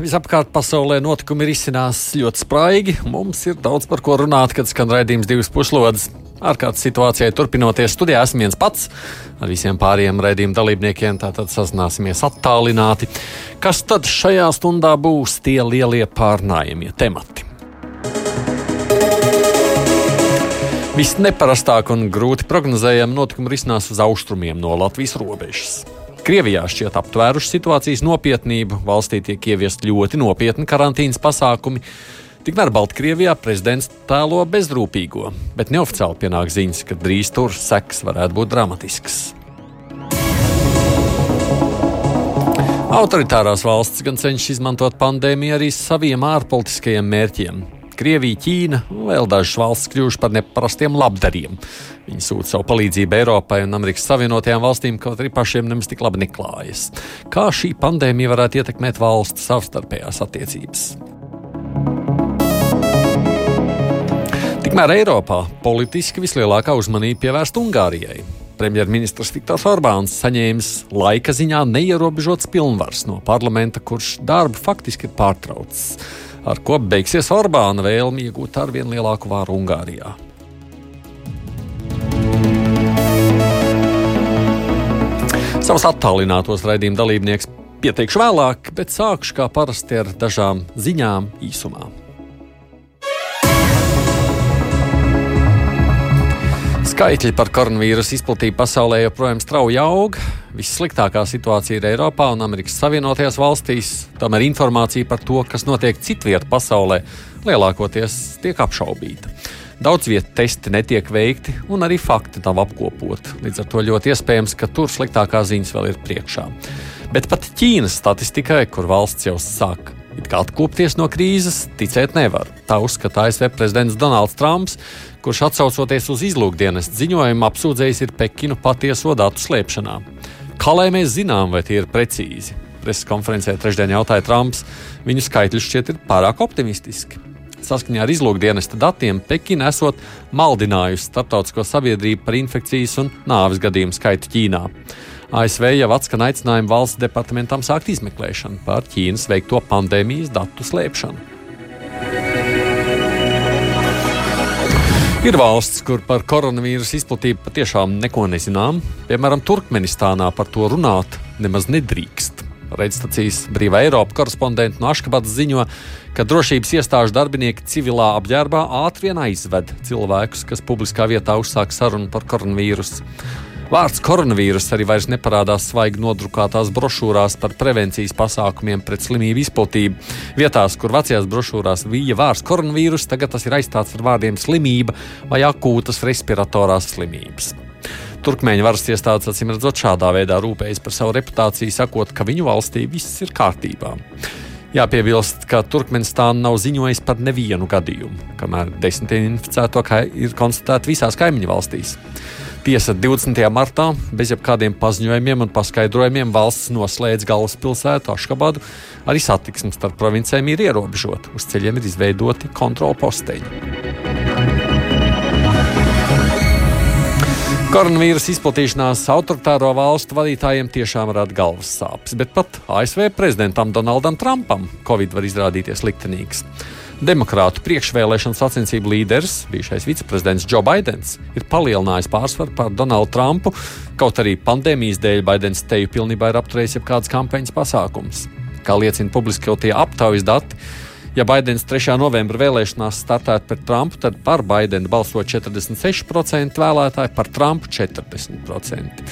Visapkārt pasaulē notikumi ir izcinās ļoti spraigi. Mums ir daudz par ko runāt, kad skan raidījums divas puslodes. Ārkārtas situācijai turpinoties, studijā esmu viens pats ar visiem pārējiem raidījuma dalībniekiem. Tātad sazināsimies attālināti. Kas tad šajā stundā būs tie lielie pārnājumie temati? Visneparastāk un grūti prognozējami notikumi risinās uz austrumiem no Latvijas robežas. Krievijā šķiet aptvēruši situācijas nopietnību, valstī tiek ieviest ļoti nopietni karantīnas pasākumi. Tikmēr Baltkrievijā prezidents tēlo bezrūpīgo, bet neoficiāli pienāk ziņas, ka drīz tur seks varētu būt dramatisks. Autoritārās valsts gan cenšas izmantot pandēmiju arī saviem ārpolitiskajiem mērķiem. Krievija, Ķīna un vēl dažas valsts kļuvušas par neparastiem labdariem. Viņi sūta savu palīdzību Eiropai un Amerikas Savienotajām valstīm, kaut arī pašiem nemaz tik labi neklājas. Kā šī pandēmija varētu ietekmēt valstu savstarpējās attiecības? Tikmēr Eiropā politiski vislielākā uzmanība pievērsta Ungārijai. Premjerministrs Viktors Orbāns saņēmis laika ziņā neierobežots pilnvars no parlamenta, kurš darbu faktiski ir pārtraucis, ar ko beigsies Orbāna vēlme iegūt ar vien lielāku vāru Ungārijā. Savus attālinātos raidījuma dalībniekus pieteikšu vēlāk, bet sākšu kā parasti ar dažām ziņām īsumā. Skaitļi par koronavīrusu izplatību pasaulē joprojām strauji aug. Vissliktākā situācija ir Eiropā un Amerikas Savienotajās valstīs. Tomēr informācija par to, kas notiek citvietā pasaulē, lielākoties tiek apšaubīta. Daudz vietu testi netiek veikti, un arī fakti nav apkopoti. Līdz ar to ļoti iespējams, ka tur sliktākās ziņas vēl ir priekšā. Bet pat Ķīnas statistikai, kur valsts jau sāk atkopties no krīzes, ticēt nevar. Tā uzskata ASV prezidents Donalds Trumps, kurš atsaucoties uz izlūkdienas ziņojumu apsūdzējis ir Pekinu patieso datu slēpšanā. Kā lai mēs zinām, vai tie ir precīzi? Preses konferencē trešdien jautāja Trumps, viņu skaitļi šķiet ir pārāk optimistiski. Saskaņā ar izlūkdienesta datiem Pekina esot maldinājusi starptautisko sabiedrību par infekcijas un nāves gadījumu skaitu Ķīnā. ASV jau atskan aicinājumu valsts departamentam sākt izmeklēšanu par Ķīnas veikto pandēmijas datu slēpšanu. Ir valsts, kur par koronavīrusu izplatību patiešām neko nezinām. Piemēram, Turkmenistānā par to runāt nemaz nedrīkst. Raidstacijas Brīvā Eiropa korespondents no Aškabatas ziņo, ka drošības iestāžu darbinieki civilā apģērbā ātri vien aizved cilvēkus, kas publiskā vietā uzsāk sarunu par koronavīrusu. Vārds koronavīrus arī vairs neparādās svaigi nodrukātās brošūrās par prevencijas pasākumiem pret slimību izplatību. Vietās, kur vecajās brošūrās bija vārds koronavīrus, tagad tas ir aizstāts ar vārdiem slimība vai akūtas respiratorās slimības. Turkmeņu varas iestādes acīm redzot šādā veidā rūpējas par savu reputāciju, sakot, ka viņu valstī viss ir kārtībā. Jāpiebilst, ka Turkmenistāna nav ziņojusi par nevienu gadījumu, kamēr desmitiem inficēto ir konstatēti visās kaimiņu valstīs. Tiesa 20. martā bez jebkādiem paziņojumiem un paskaidrojumiem valsts noslēdz galvaspilsētu Aškabadu. Arī satiksme starp provincēm ir ierobežota. Uz ceļiem ir izveidoti kontrolposteņi. Koronavīrusa izplatīšanās autoritāro valstu vadītājiem tiešām rada galvas sāpes, bet pat ASV prezidentam Donaldam Trumpam Covid var izrādīties liktenīgs. Demokrātu priekšvēlēšanu sacensību līderis, bijušais viceprezidents Joe Bidenis, ir palielinājis pārsvaru pār Donaldu Trumpu, kaut arī pandēmijas dēļ Bidenis teju pilnībā ir apturējis jebkādas kampaņas pasākumus. Kā liecina publiskotie aptaujas dati, ja Bidenis 3. novembra vēlēšanās startētu pret Trumpu, tad par Bidenu balso 46% vēlētāji, par Trumpu 40%.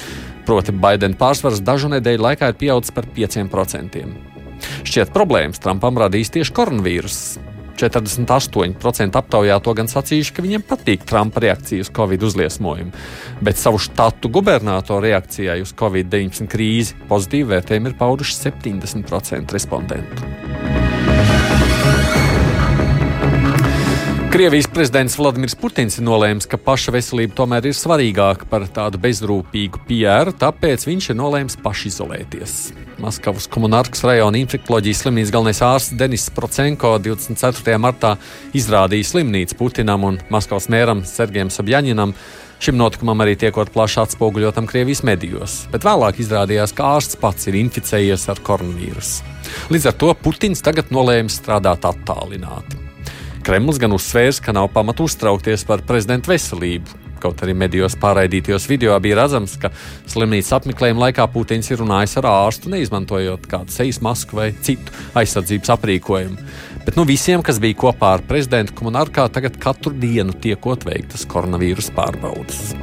Proti, Baidena pārsvars dažu nedēļu laikā ir pieaudzis par 5%. Šķiet, problēmas Trumpam radīs tieši koronavīruss. 48% aptaujāto gan sacījuši, ka viņiem patīk Trumpa reakcija uz Covid uzliesmojumu, bet savu štatu gubernatoru reakcijai uz Covid-19 krīzi pozitīvi vērtējumu ir pauduši 70% respondentu. Krievijas prezidents Vladimirs Putins ir nolēmis, ka paša veselība tomēr ir svarīgāka par tādu bezrūpīgu pieru, tāpēc viņš ir nolēmis pašizolēties. Maskavas komunārkas rajona infekcijas slimnīcas galvenais ārsts Denis Procenko 24. martā izrādīja slimnīcu Putinam un Maskavas mēram Sergejam Sabjaņinam. Šim notikumam arī tiekot plaši atspoguļotam Krievijas medijos, bet vēlāk izrādījās, ka ārsts pats ir inficējies ar koronavīrusu. Līdz ar to Putins tagad nolēma strādāt attālināti. Kremlis gan uzsvērs, ka nav pamatu uztraukties par prezidenta veselību. Kaut arī medijos pārraidītajos video bija redzams, ka slimnīcas apmeklējuma laikā Putins ir runājis ar ārstu, neizmantojot kādu sejas masku vai citu aizsardzības aprīkojumu. Bet nu, visiem, kas bija kopā ar prezidentu komunārkā, tagad katru dienu tiekot veiktas koronavīrus pārbaudas.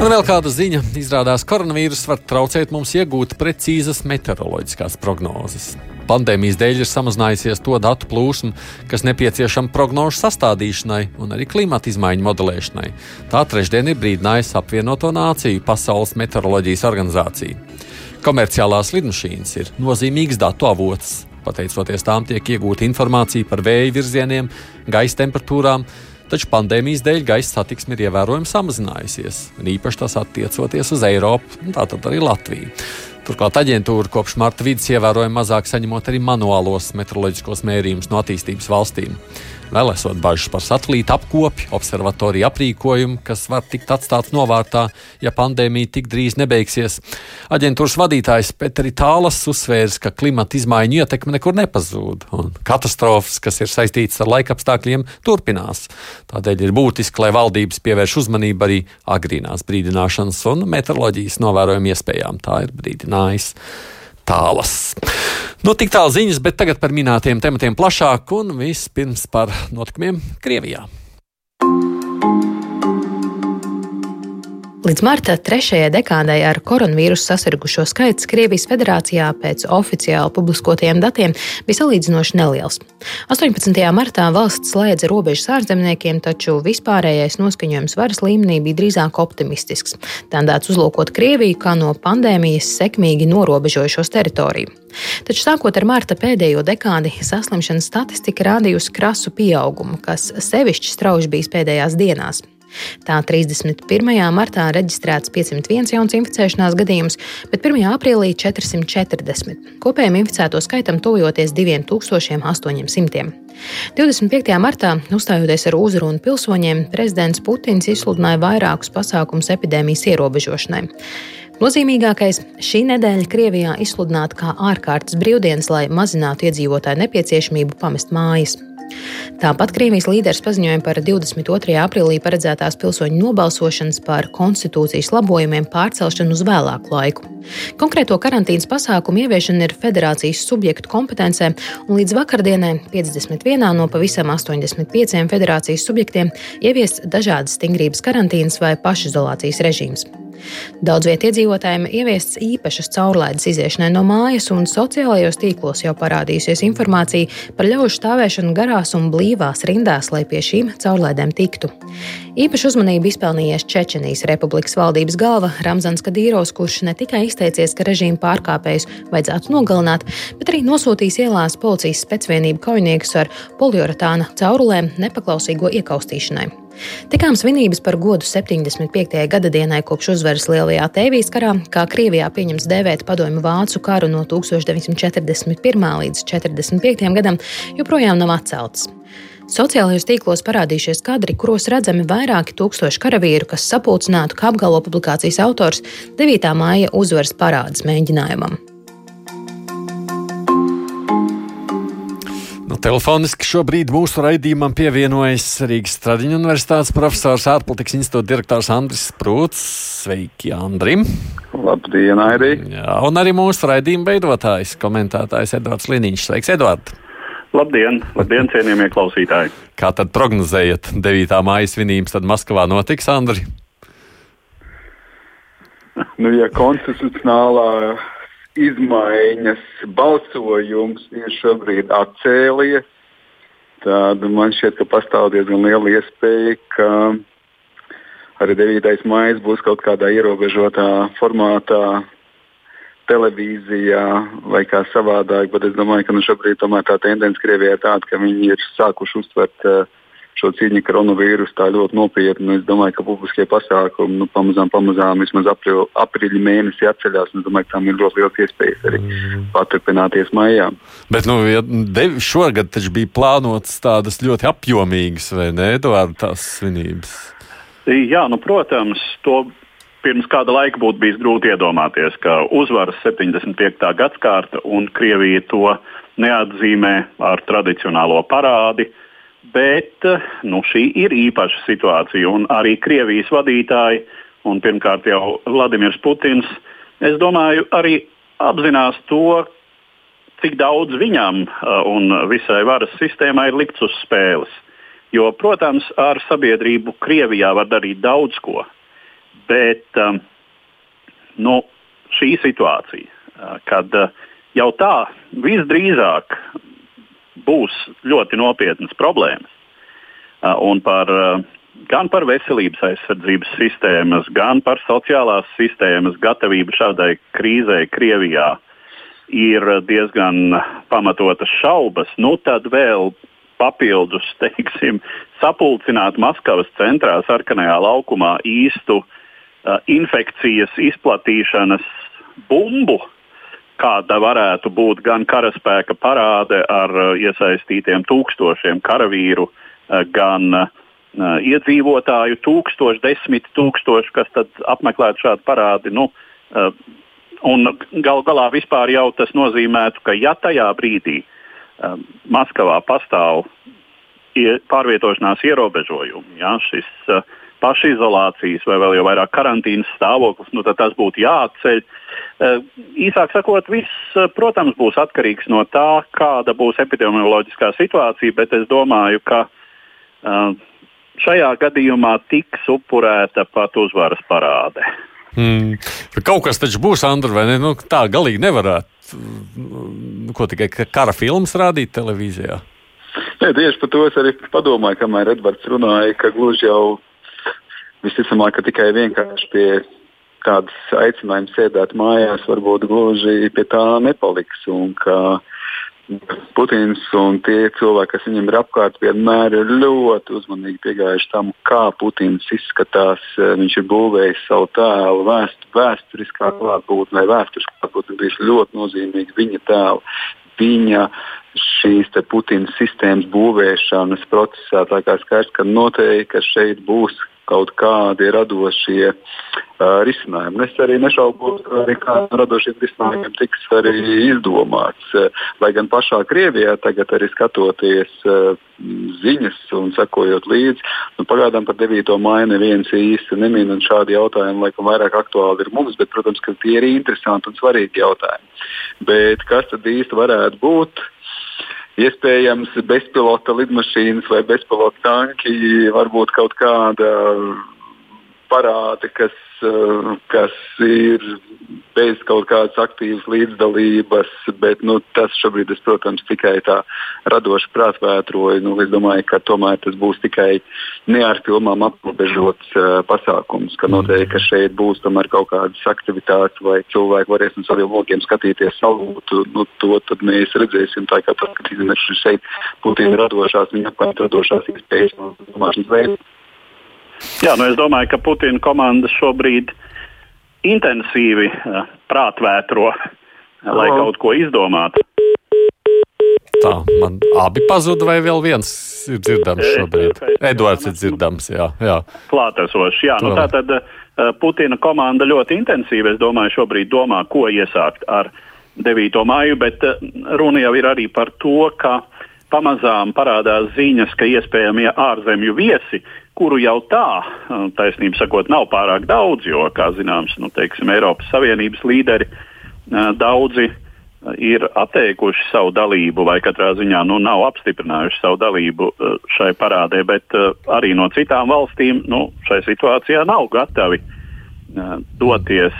Un vēl kāda ziņa. Izrādās, ka koronavīrus var traucēt mums iegūt precīzas meteoroloģiskās prognozes. Pandēmijas dēļ ir samazinājusies to datu plūsma, kas nepieciešama prognožu sastādīšanai un arī klimata izmaiņu modelēšanai. Tā trešdien ir brīdinājusi apvienoto nāciju Pasaules meteoroloģijas organizācija. Komerciālās lidmašīnas ir nozīmīgs datu avots. Pateicoties tām, tiek iegūta informācija par vēja virzieniem, gaisa temperatūrām, taču pandēmijas dēļ gaisa satiksme ir ievērojami samazinājusies, un īpaši tas attiecoties uz Eiropu, tātad arī Latviju. Turklāt aģentūra kopš marta vidus ievērojami mazāk saņemot arī manuālos meteoroloģiskos mērījumus no attīstības valstīm. Vēl esot bažas par satelīta apkopi, observatoriju aprīkojumu, kas var tikt atstāts novārtā, ja pandēmija tik drīz nebeigsies. Aģentūras vadītājs Petri Tālas uzsvērs, ka klimata izmaiņu ietekme nekur nepazūd, un katastrofas, kas ir saistītas ar laikapstākļiem, turpinās. Tādēļ ir būtiski, lai valdības pievērš uzmanību arī agrīnās brīdināšanas un meteoroloģijas novērojumu iespējām. Tā ir brīdinājis tālas. Nu, tik tālu ziņas, bet tagad par minētiem tematiem plašāk un vispirms par notikumiem Krievijā. Līdz marta trešajai dekādai ar koronavīrusu sasirgušo skaits Krievijas federācijā pēc oficiāli publiskotajiem datiem bija salīdzinoši neliels. 18. martā valsts slēdza robežas ārzemniekiem, taču vispārējais noskaņojums varas līmenī bija drīzāk optimistisks. Tendēts uzlūkot Krieviju kā no pandēmijas sekmīgi norobežojušos teritoriju. Taču sākot ar marta pēdējo dekādi, saslimšanas statistika rādījusi krasu pieaugumu, kas sevišķi strauji bijis pēdējās dienās. Tā 31. martā reģistrēts 501 jauns inficēšanās gadījums, bet 1. aprīlī 440. Kopējiem inficēto skaitam tuvojoties 2800. 25. martā, uzstājoties ar uzrunu pilsoņiem, prezidents Putins izsludināja vairākus pasākumus epidēmijas ierobežošanai. Nozīmīgākais šī nedēļa Krievijā izsludināta kā ārkārtas brīvdienas, lai mazinātu iedzīvotāju nepieciešamību pamest mājas. Tāpat Krievijas līderis paziņoja par 22. aprīlī paredzētās pilsoņu nobalsošanas par konstitūcijas labojumiem pārcelšanu uz vēlāku laiku. Konkrēto karantīnas pasākumu ieviešana ir federācijas subjektu kompetencē, un līdz vakardienai 51 no pavisam 85 federācijas subjektiem ieviest dažādas stingrības karantīnas vai pašizolācijas režīms. Daudz vietu iedzīvotājiem ieviests īpašas caurlaides iziešanai no mājas, un sociālajos tīklos jau parādījusies informācija par ļaužu stāvēšanu garās un blīvās rindās, lai pie šīm caurlaidēm tiktu. Īpašu uzmanību izpelnījies Čečenijas republikas valdības galva Ramzans Kadīros, kurš ne tikai izteicies, ka režīmu pārkāpējus vajadzētu nogalināt, bet arī nosūtījis ielās policijas specvienību kaujiniekus ar poliuretāna caurulēm nepaklausīgo iekaustīšanai. Tikām svinības par godu 75. gada dienai kopš uzvaras Lielajā Tēvijas karā, kā Krievijā pieņems dēvēt padomju vācu karu no 1941. līdz 45. gadam, joprojām nav atceltas. Sociālajos tīklos parādījušies kadri, kuros redzami vairāki tūkstoši karavīru, kas sapulcinātu, kā apgalvo publikācijas autors 9. māja uzvaras parādes mēģinājumam. Nu, telefoniski šobrīd mūsu raidījumam pievienojas Rīgas Stradiņu universitātes profesors, ārpolitikas institūta direktors Andris Sprūts. Sveiki, Andrim! Labdien, Airī! Jā, un arī mūsu raidījuma veidotājs, komentētājs Edvards Liniņš. Sveiks, Edvard! Labdien, labdien, cienījamie klausītāji! Kā tad prognozējat 9. māja svinības, tad Maskavā notiks, Andri? Nu, ja konstitucionālā izmaiņas balsojums ir šobrīd atcēlies, tad man šķiet, ka pastāv diezgan liela iespēja, ka arī 9. maija būs kaut kādā ierobežotā formātā televīzijā vai kā savādāk, bet es domāju, ka nu, šobrīd tā tendence Krievijā ir tāda, ka viņi ir sākuši uztvert uh, šo cīņu ar koronavīrusu tā ļoti nopietni. Es domāju, ka publiskie pasākumi nu, pamazām, pamazām vismaz april, aprīļa mēnesī atceļās. Es domāju, ka tam ir ļoti liels iespējas arī mm. paturpināties maijā. Bet nu, ja šogad taču bija plānotas tādas ļoti apjomīgas, vai ne, Eduards, tās svinības? Jā, nu, protams, to pirms kāda laika būtu bijis grūti iedomāties, ka uzvaras 75. gadsimta un Krievija to neatzīmē ar tradicionālo parādi. Bet nu, šī ir īpaša situācija, un arī Krievijas vadītāji, un pirmkārt jau Vladimirs Putins, es domāju, arī apzinās to, cik daudz viņam un visai varas sistēmai ir likts uz spēles. Jo, protams, ar sabiedrību Krievijā var darīt daudz ko, bet um, nu, šī situācija, uh, kad uh, jau tā visdrīzāk būs ļoti nopietnas problēmas, uh, un par, gan par veselības aizsardzības sistēmas, gan par sociālās sistēmas gatavību šādai krīzei Krievijā ir diezgan pamatotas šaubas, nu tad vēl papildus teiksim, sapulcināt Maskavas centrā, sarkanajā laukumā īstu uh, infekcijas izplatīšanas bumbu, kāda varētu būt gan karaspēka parāde ar uh, iesaistītiem tūkstošiem karavīru, uh, gan uh, iedzīvotāju tūkstoši, desmit tūkstoši, kas apmeklētu šādu parādi. Nu, gal galā vispār jau tas nozīmētu, ka ja tajā brīdī Maskavā pastāv pārvietošanās ierobežojumi. Ja, šis pašizolācijas vai vēl jau vairāk karantīnas stāvoklis, nu, tad tas būtu jāatceļ. Uh, īsāk sakot, viss, uh, protams, būs atkarīgs no tā, kāda būs epidemioloģiskā situācija, bet es domāju, ka šajā gadījumā tiks upurēta pat uzvaras parāde. Mm. Kaut kas taču būs, Andra, vai ne? Nu, tā galīgi nevarētu. Nu, ko tikai kara filmas rādīt televīzijā? Nē, tieši par to es arī padomāju, kamēr Edvards runāja, ka gluži jau visticamāk, ka tikai vienkārši pie kādas aicinājuma sēdēt mājās, varbūt gluži pie tā nepaliks. Putins un tie cilvēki, kas viņam ir apkārt, vienmēr ir ļoti uzmanīgi piegājuši tam, kā Putins izskatās. Viņš ir būvējis savu tēlu, vēst, vēsturiskā klātbūtne, vai vēsturiskā klātbūtne bija ļoti nozīmīga viņa tēla. Viņa šīs Putina sistēmas būvēšanas procesā. Tā kā skaidrs, ka noteikti ka šeit būs kaut kādi radošie uh, risinājumi. Es arī nešaubos, ka kāds no radošiem risinājumiem tiks arī izdomāts. Uh, lai gan pašā Krievijā tagad arī skatoties uh, ziņas un sekojot līdzi, nu, pagaidām par 9. māju neviens īsti nemin, un šādi jautājumi laikam vairāk aktuāli ir mums, bet, protams, ka tie ir interesanti un svarīgi jautājumi. Bet kas tad īsti varētu būt? Iespējams bezpilota lidmašīnas vai bezpilota tanki, varbūt kaut kāda parādi, kas, kas ir bez kaut kādas aktīvas līdzdalības, bet nu, tas šobrīd, es, protams, tikai tā radoši prātvētroju. Nu, es domāju, ka tomēr tas būs tikai ne ar filmām aprobežots uh, pasākums, ka noteikti ka šeit būs tomēr kaut kādas aktivitātes vai cilvēki varēs no saviem logiem skatīties salūtu. Nu, to mēs redzēsim, tā kā paskatīsimies šeit Putina radošās, viņa apkārt radošās iespējas un domāšanas veids. Jā, nu es domāju, ka Putina komanda šobrīd intensīvi uh, prātvētro, uh, lai kaut ko izdomātu. Tā, man abi pazuda, vai vēl viens ir dzirdams šobrīd? Edvards ir dzirdams, jā. jā. Klātesošs, jā. Nu, tā tad uh, Putina komanda ļoti intensīvi, es domāju, šobrīd domā, ko iesākt ar 9. maiju, bet uh, runa jau ir arī par to, ka pamazām parādās ziņas, ka iespējamie ārzemju viesi kuru jau tā, taisnība sakot, nav pārāk daudz, jo, kā zināms, nu, teiksim, Eiropas Savienības līderi daudzi ir atteikuši savu dalību, vai katrā ziņā nu, nav apstiprinājuši savu dalību šai parādē, bet arī no citām valstīm nu, šai situācijā nav gatavi doties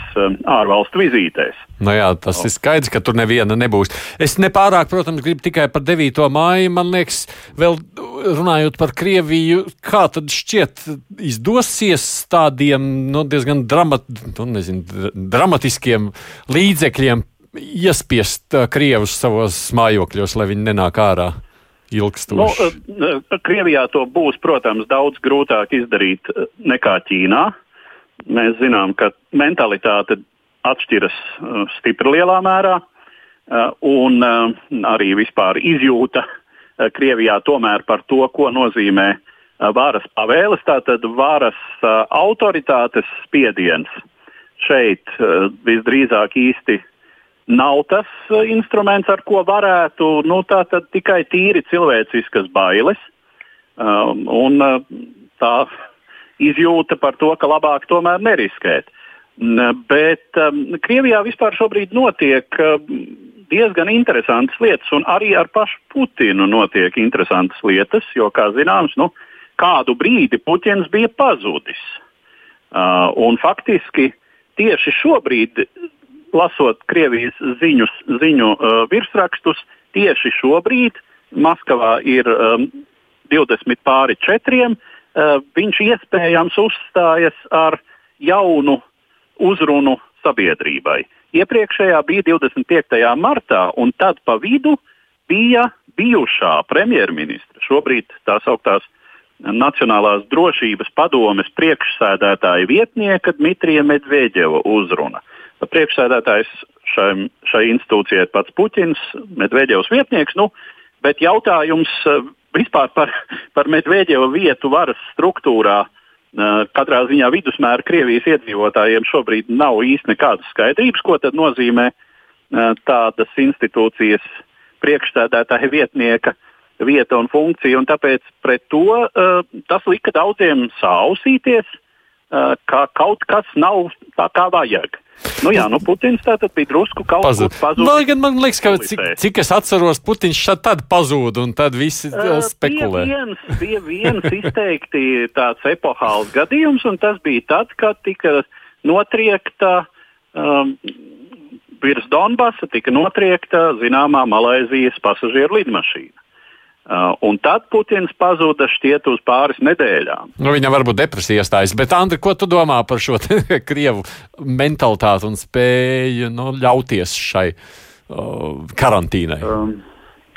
ārvalstu vizītēs. Nu jā, tas ir skaidrs, ka tur neviena nebūs. Es nepārāk, protams, gribu tikai par 9. māju. Man liekas, vēl runājot par Krieviju, kā tad šķiet izdosies tādiem nu, diezgan dramat, nu, nezinu, dramatiskiem līdzekļiem iespiest Krievus savos mājokļos, lai viņi nenāk ārā? Ilgstoši. Nu, Krievijā to būs, protams, daudz grūtāk izdarīt nekā Ķīnā. Mēs zinām, ka mentalitāte atšķiras uh, stipri lielā mērā, uh, un uh, arī vispār izjūta Krievijā tomēr par to, ko nozīmē varas pavēles, tātad varas autoritātes spiediens. Šeit visdrīzāk īsti nav tas instruments, ar ko varētu nu, tikai tīri cilvēciskas bailes. Um, un tā izjūta par to, ka labāk tomēr neriskēt. Bet um, Krievijā vispār šobrīd notiek um, diezgan interesantas lietas, un arī ar pašu Putinu notiek interesantas lietas, jo, kā zināms, nu, kādu brīdi Putins bija pazudis. Uh, un faktiski tieši šobrīd, lasot Krievijas ziņus, ziņu uh, virsrakstus, tieši šobrīd Maskavā ir um, 20 pāri 4. Uh, viņš iespējams uzstājas ar jaunu uzrunu sabiedrībai. Iepriekšējā bija 25. martā, un tad pa vidu bija bijušā premjerministra, šobrīd tā sauktās Nacionālās drošības padomes priekšsēdētāja vietnieka Dmitrija Medvedeva uzruna. Priekšsēdētājs šai, šai institūcijai ir pats Puķins, Medvedevs vietnieks, nu, bet jautājums eh, vispār par, par Medvedeva vietu varas struktūrā Katrā ziņā vidusmēra Krievijas iedzīvotājiem šobrīd nav īsti nekādas skaidrības, ko nozīmē tādas institūcijas priekšstādātāja vietnieka vieta un funkcija. Un tāpēc pret to tas lika daudziem sausīties, ka kaut kas nav tā kā vajag. Nu jā, nu Putins tātad bija drusku kaut Pazud. kur pazudis. Lai gan man liekas, ka cik, cik es atceros, Putins šad tad pazūd un tad visi uh, spekulē. Bija viens, bija viens izteikti tāds epohāls gadījums, un tas bija tad, kad tika notriekta um, virs Donbasa, tika notriekta zināmā Malaizijas pasažieru lidmašīna. Uh, un tad Putins pazuda šķiet uz pāris nedēļām. Nu, viņam varbūt depresija iestājas, bet Andri, ko tu domā par šo krievu mentalitāti un spēju nu, ļauties šai uh, karantīnai? Um,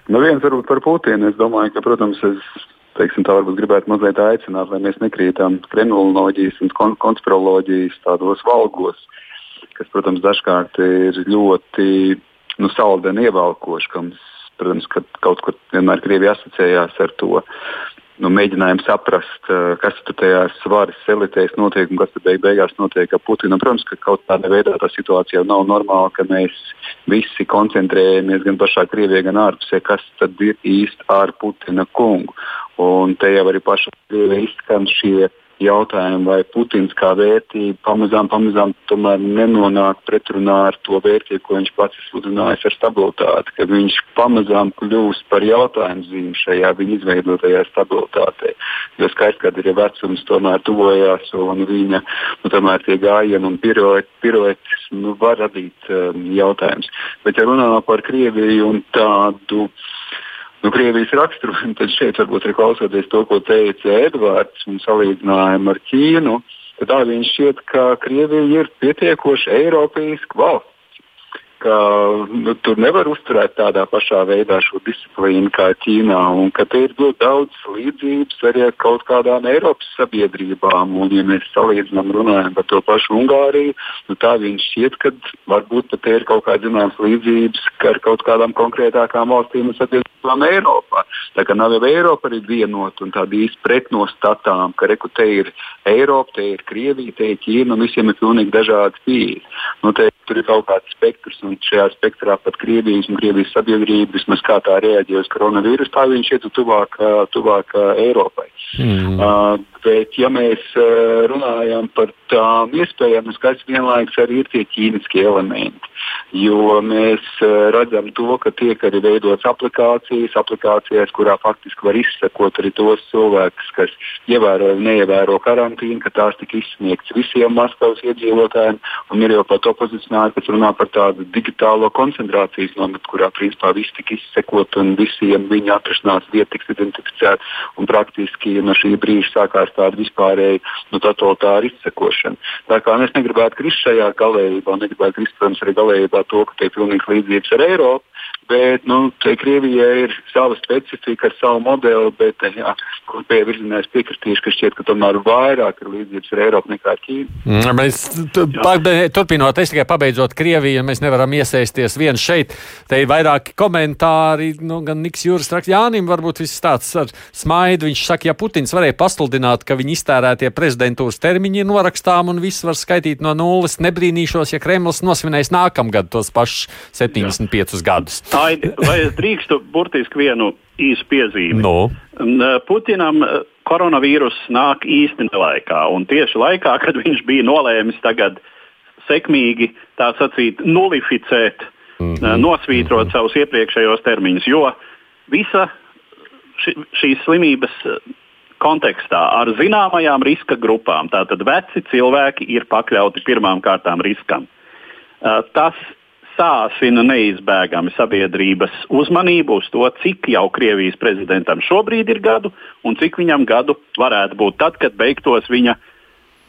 nu viens varbūt par Putinu. Es domāju, ka, protams, es teiksim, tā varbūt gribētu mazliet aicināt, lai mēs nekrītam kriminoloģijas un kon konspiroloģijas tādos valgos, kas, protams, dažkārt ir ļoti nu, saldeni ievalkoši, ka mums Protams, ka kaut kur vienmēr Krievija asociējās ar to nu, mēģinājumu saprast, eh, kas tur tajās svaras elitēs notiek un kas tur beig beigās notiek ar Putinu. Protams, ka kaut kādā veidā tā situācija nav normāla, ka mēs visi koncentrējamies gan pašā Krievijā, gan ārpusē, kas tad ir īsti ar Putina kungu. Un te jau arī pašā Krievijā izskan šie jautājumu, vai Putins kā vērtība pamazām, pamazām nenonāk pretrunā ar to vērtību, ko viņš pats ir sludinājis ar stabilitāti, ka viņš pamazām kļūst par jautājumu zīmi šajā viņa izveidotajā stabilitātē. Jo skaidrs, ka ir vecums tomēr tuvojās un viņa nu, tomēr tie gājieni un piroetis nu, var radīt um, jautājumus. Bet ja runā par Krieviju un tādu nu, Krievijas raksturu, tad šeit varbūt ir klausoties to, ko teica Edvards un salīdzinājumu ar Ķīnu. Tad tā viņš šķiet, ka Krievija ir pietiekoši Eiropeiska valsts ka nu, tur nevar uzturēt tādā pašā veidā šo disciplīnu kā Ķīnā, un ka te ir ļoti daudz līdzības arī ar kaut kādām Eiropas sabiedrībām. Un, ja mēs salīdzinām, runājam par to pašu Ungāriju, nu, tā viņš šķiet, ka varbūt pat ir kaut kādas zināmas līdzības ar kaut kādām konkrētākām valstīm un sabiedrībām Eiropā. Tā kā nav jau Eiropa arī vienota un tāda īsti pretnostatām, ka reku te ir Eiropa, te ir Krievija, te ir Ķīna un visiem ir pilnīgi dažādi pieejas. Nu, te tur ir kaut kāds spektrs, un šajā spektrā pat Krievijas un Krievijas sabiedrība, vismaz kā tā reaģē uz koronavīrusu, tā viņš iet tuvāk, tuvāk Eiropai. Mm. Uh, bet, ja mēs uh, runājam par tām iespējām, skaidrs vienlaikus arī ir tie ķīmiskie elementi. Jo mēs uh, redzam to, ka tiek arī veidotas aplikācijas, aplikācijās, kurā faktiski var izsekot arī tos cilvēkus, kas ievēro vai neievēro karantīnu, ka tās tika izsniegtas visiem Maskavas iedzīvotājiem. Un ir jau pat opozicionāri, kas runā par tādu digitālo koncentrācijas nometni, kurā principā viss tika izsekot un visiem viņa atrašanās vieta tiks identificēta. Praktiski no šī brīža sākās tāda vispārēja nu, totalitāra izsekošana. Tā kā es negribētu krist šajā galējībā, negribētu krist, protams, arī galējībā to, ka ir pilnīgs līdzības ar Eiropu. Bet nu, Krievijai ir sava specifika ar savu modeli, bet jā, kopējā virzienā es piekritīšu, ka šķiet, ka tomēr vairāk ir līdzības ar Eiropu nekā ar Ķīnu. Mm, mēs turpinot, es tikai pabeidzot Krieviju, mēs nevaram iesaisties viens šeit. Te ir vairāki komentāri, nu, gan Niks Jūras raksta Jānim, varbūt viss tāds ar smaidu. Viņš saka, ja Putins varēja pasludināt, ka viņa iztērētie prezidentūras termiņi ir norakstām un viss var skaitīt no nulles, nebrīnīšos, ja Kremlis nosvinēs nākamgad tos pašus 75 Jā. gadus. Aidi, vai es drīkstu burtiski vienu īsu piezīmi? No. Putinam koronavīrus nāk īsti nelaikā, un tieši laikā, kad viņš bija nolēmis tagad sekmīgi, tā sacīt, nulificēt, mm -hmm. nosvītrot mm -hmm. savus iepriekšējos termiņus, jo visa ši, šīs slimības kontekstā ar zināmajām riska grupām, tātad veci cilvēki ir pakļauti pirmām kārtām riskam. Tas sāsina neizbēgami sabiedrības uzmanību uz to, cik jau Krievijas prezidentam šobrīd ir gadu un cik viņam gadu varētu būt tad, kad beigtos viņa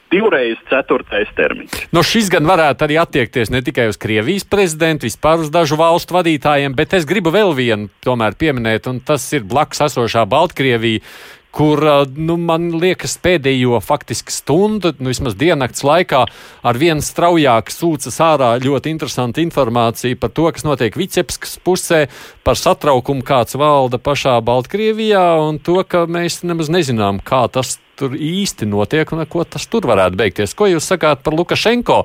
divreiz ceturtais termiņš. No šis gan varētu arī attiekties ne tikai uz Krievijas prezidentu, vispār uz dažu valstu vadītājiem, bet es gribu vēl vienu tomēr pieminēt, un tas ir blakus esošā Baltkrievija, kur nu, man liekas, pēdējo faktiski stundu, nu, vismaz diennakts laikā, ar vien straujāk sūcas ārā ļoti interesanta informācija par to, kas notiek Vicepskas pusē, par satraukumu, kāds valda pašā Baltkrievijā, un to, ka mēs nemaz nezinām, kā tas tur īsti notiek un ko tas tur varētu beigties. Ko jūs sakāt par Lukašenko?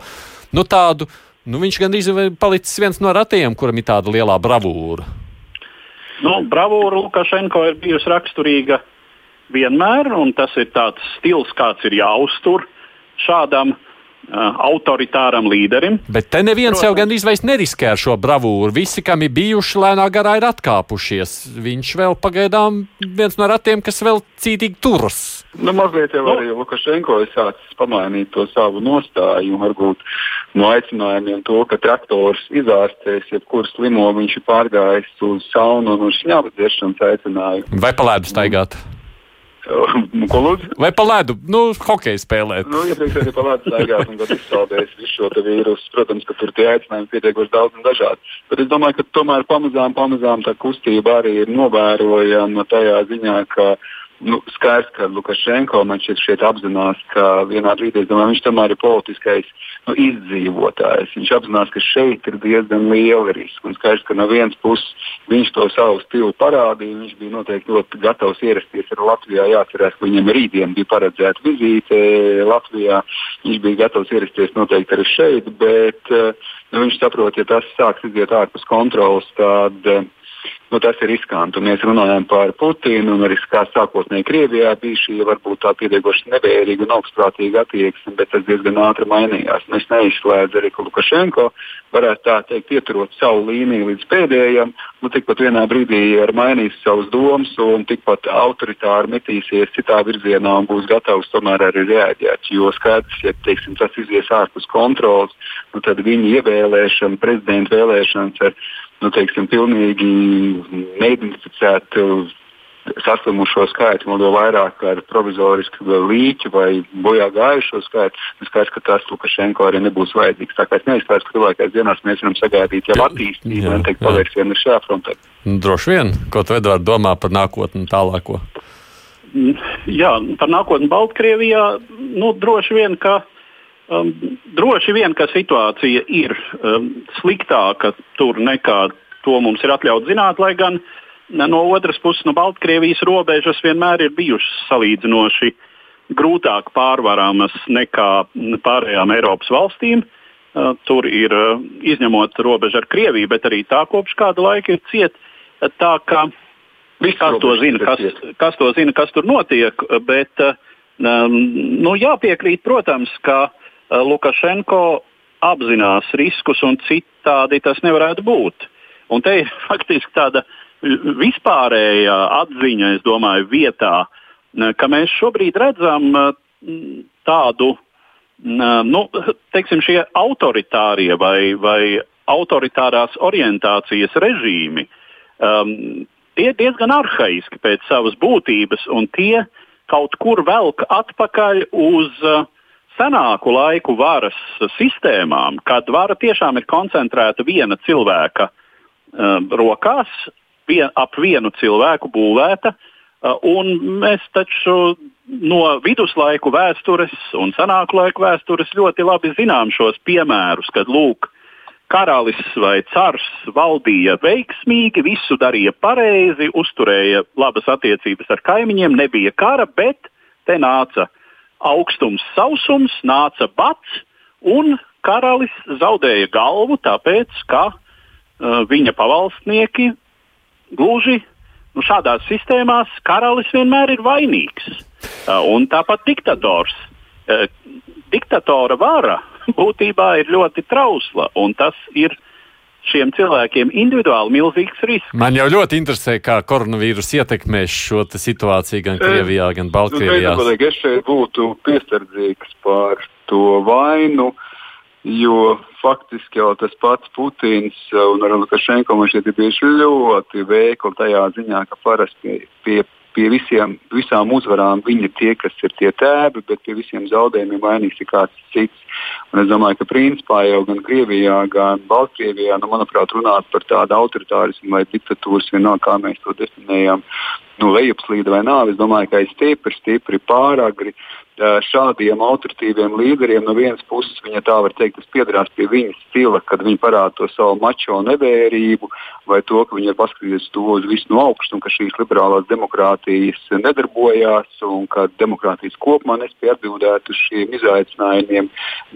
Nu, tādu, nu, viņš gandrīz ir palicis viens no ratiem, kuram ir tāda lielā bravūra. Nu, bravūra Lukašenko ir bijusi raksturīga vienmēr, un tas ir tāds stils, kāds ir jāuztur šādam uh, autoritāram līderim. Bet te neviens Protams, jau gandrīz vairs neriskē ar šo bravūru. Visi, kam ir bijuši lēnā garā, ir atkāpušies. Viņš vēl pagaidām viens no ratiem, kas vēl cītīgi turas. Nu, mazliet jau arī nu. Lukašenko ir sācis pamainīt to savu nostāju, varbūt no aicinājumiem to, ka traktors izārstēs, jebkuru slimo viņš ir pārgājis uz saunu un uz šņābu dzeršanas aicinājumu. Vai palēdu staigāt? Mm. Ko lūdzu? Vai pa ledu? Nu, hokeju spēlēt. Nu, iepriekš arī pa ledu staigāt un tad izsaldējis visu šo vīrusu. Protams, ka tur tie aicinājumi pietiekoši daudz un dažādi. Bet es domāju, ka tomēr pamazām, pamazām tā kustība arī ir novērojama tajā ziņā, ka nu, skaidrs, ka Lukašenko man šķiet, šeit apzinās, ka vienā brīdī domāju, viņš tomēr ir politiskais nu, izdzīvotājs. Viņš apzinās, ka šeit ir diezgan liela riska. Un skaidrs, ka no vienas puses viņš to savu stilu parādīja. Viņš bija noteikti ļoti gatavs ierasties arī Latvijā. Jāatcerās, ka viņam rītdien bija paredzēta vizīte Latvijā. Viņš bija gatavs ierasties noteikti arī šeit, bet nu, viņš saprot, ja tas sāks iziet ārpus kontrolas, tad uh, nu, tas ir riskanti. Mēs runājam par Putinu, un arī kā sākotnēji Krievijā bija šī varbūt tā pietiekoši nevērīga un augstprātīga attieksme, bet tas diezgan ātri mainījās. Mēs neizslēdzam arī, ka Lukašenko varētu tā teikt ieturot savu līniju līdz pēdējiem, nu tikpat vienā brīdī ir mainījis savus domas un tikpat autoritāri metīsies citā virzienā un būs gatavs tomēr arī reaģēt. Jo skaidrs, ja teiksim, tas izies ārpus kontrols, nu, tad viņa ievēlēšana, prezidenta vēlēšanas ar nu, teiksim, pilnīgi neidentificētu saslimušo skaitu, un vēl vairāk ar provizorisku līķu vai bojā gājušo skaitu. Es skaidrs, ka tas Lukašenko arī nebūs vajadzīgs. Tā kā es neizskatās, ka tuvākajās dienās mēs varam sagaidīt jau attīstību un teikt pavērsienu šajā frontē. Droši vien, ko tu Edvard domā par nākotni tālāko? Jā, par nākotni Baltkrievijā, nu, droši vien, ka Um, droši vien, ka situācija ir um, sliktāka tur nekā to mums ir atļauts zināt, lai gan no otras puses, no Baltkrievijas robežas vienmēr ir bijušas salīdzinoši grūtāk pārvaramas nekā pārējām Eiropas valstīm. tur ir izņemot robežu ar Krieviju, bet arī tā kopš kāda laika ir cieta. Tā kā kas to, zina, kas, kas to zina, kas tur notiek, bet um, nu, jāpiekrīt, protams, ka Lukašenko apzinās riskus un citādi tas nevarētu būt. Un te ir faktiski tāda vispārēja atziņa, es domāju, vietā, ka mēs šobrīd redzam tādu, nu, teiksim, šie autoritārie vai, vai autoritārās orientācijas režīmi, um, tie ir diezgan arhaiski pēc savas būtības, un tie kaut kur velk atpakaļ uz uh, senāku laiku varas sistēmām, kad vara tiešām ir koncentrēta viena cilvēka uh, rokās, vien, ap vienu cilvēku būvēta. Uh, un mēs taču no viduslaiku vēstures un senāku laiku vēstures ļoti labi zinām šos piemērus, kad lūk, karalis vai cars valdīja veiksmīgi, visu darīja pareizi, uzturēja labas attiecības ar kaimiņiem, nebija kara, bet te nāca uh, augstums, sausums, nāca bats, un karalis zaudēja galvu, tāpēc ka uh, viņa pavalsnieki gluži nu, šādās sistēmās karalis vienmēr ir vainīgs. Uh, un tāpat diktators. Uh, diktatora vara būtībā ir ļoti trausla, un tas ir šiem cilvēkiem individuāli milzīgs risks. Man jau ļoti interesē, kā koronavīrus ietekmēs šo situāciju gan Krievijā, gan Baltkrievijā. Nu, es šeit būtu piesardzīgs par to vainu. Jo faktiski jau tas pats Putins un Lukašenko man šeit ir bijuši ļoti veikli tajā ziņā, ka parasti pie, pie pie visiem, visām uzvarām viņi ir tie, kas ir tie tēvi, bet pie visiem zaudējumiem vainīgs ir kāds cits. Un es domāju, ka principā jau gan Krievijā, gan Baltkrievijā, nu, manuprāt, runāt par tādu autoritārismu vai diktatūras, vienalga kā mēs to definējam, nu, lejupslīde vai nāve, es domāju, ka ir stipri, stipri pāragri šādiem autoritīviem līderiem no vienas puses, viņa tā var teikt, tas piedarās pie viņas stila, kad viņi parāda to savu mačo nevērību, vai to, ka viņi ir paskatījušies to visu no augšas, un ka šīs liberālās demokrātijas nedarbojās, un ka demokrātijas kopumā nespēja atbildēt uz šiem izaicinājumiem.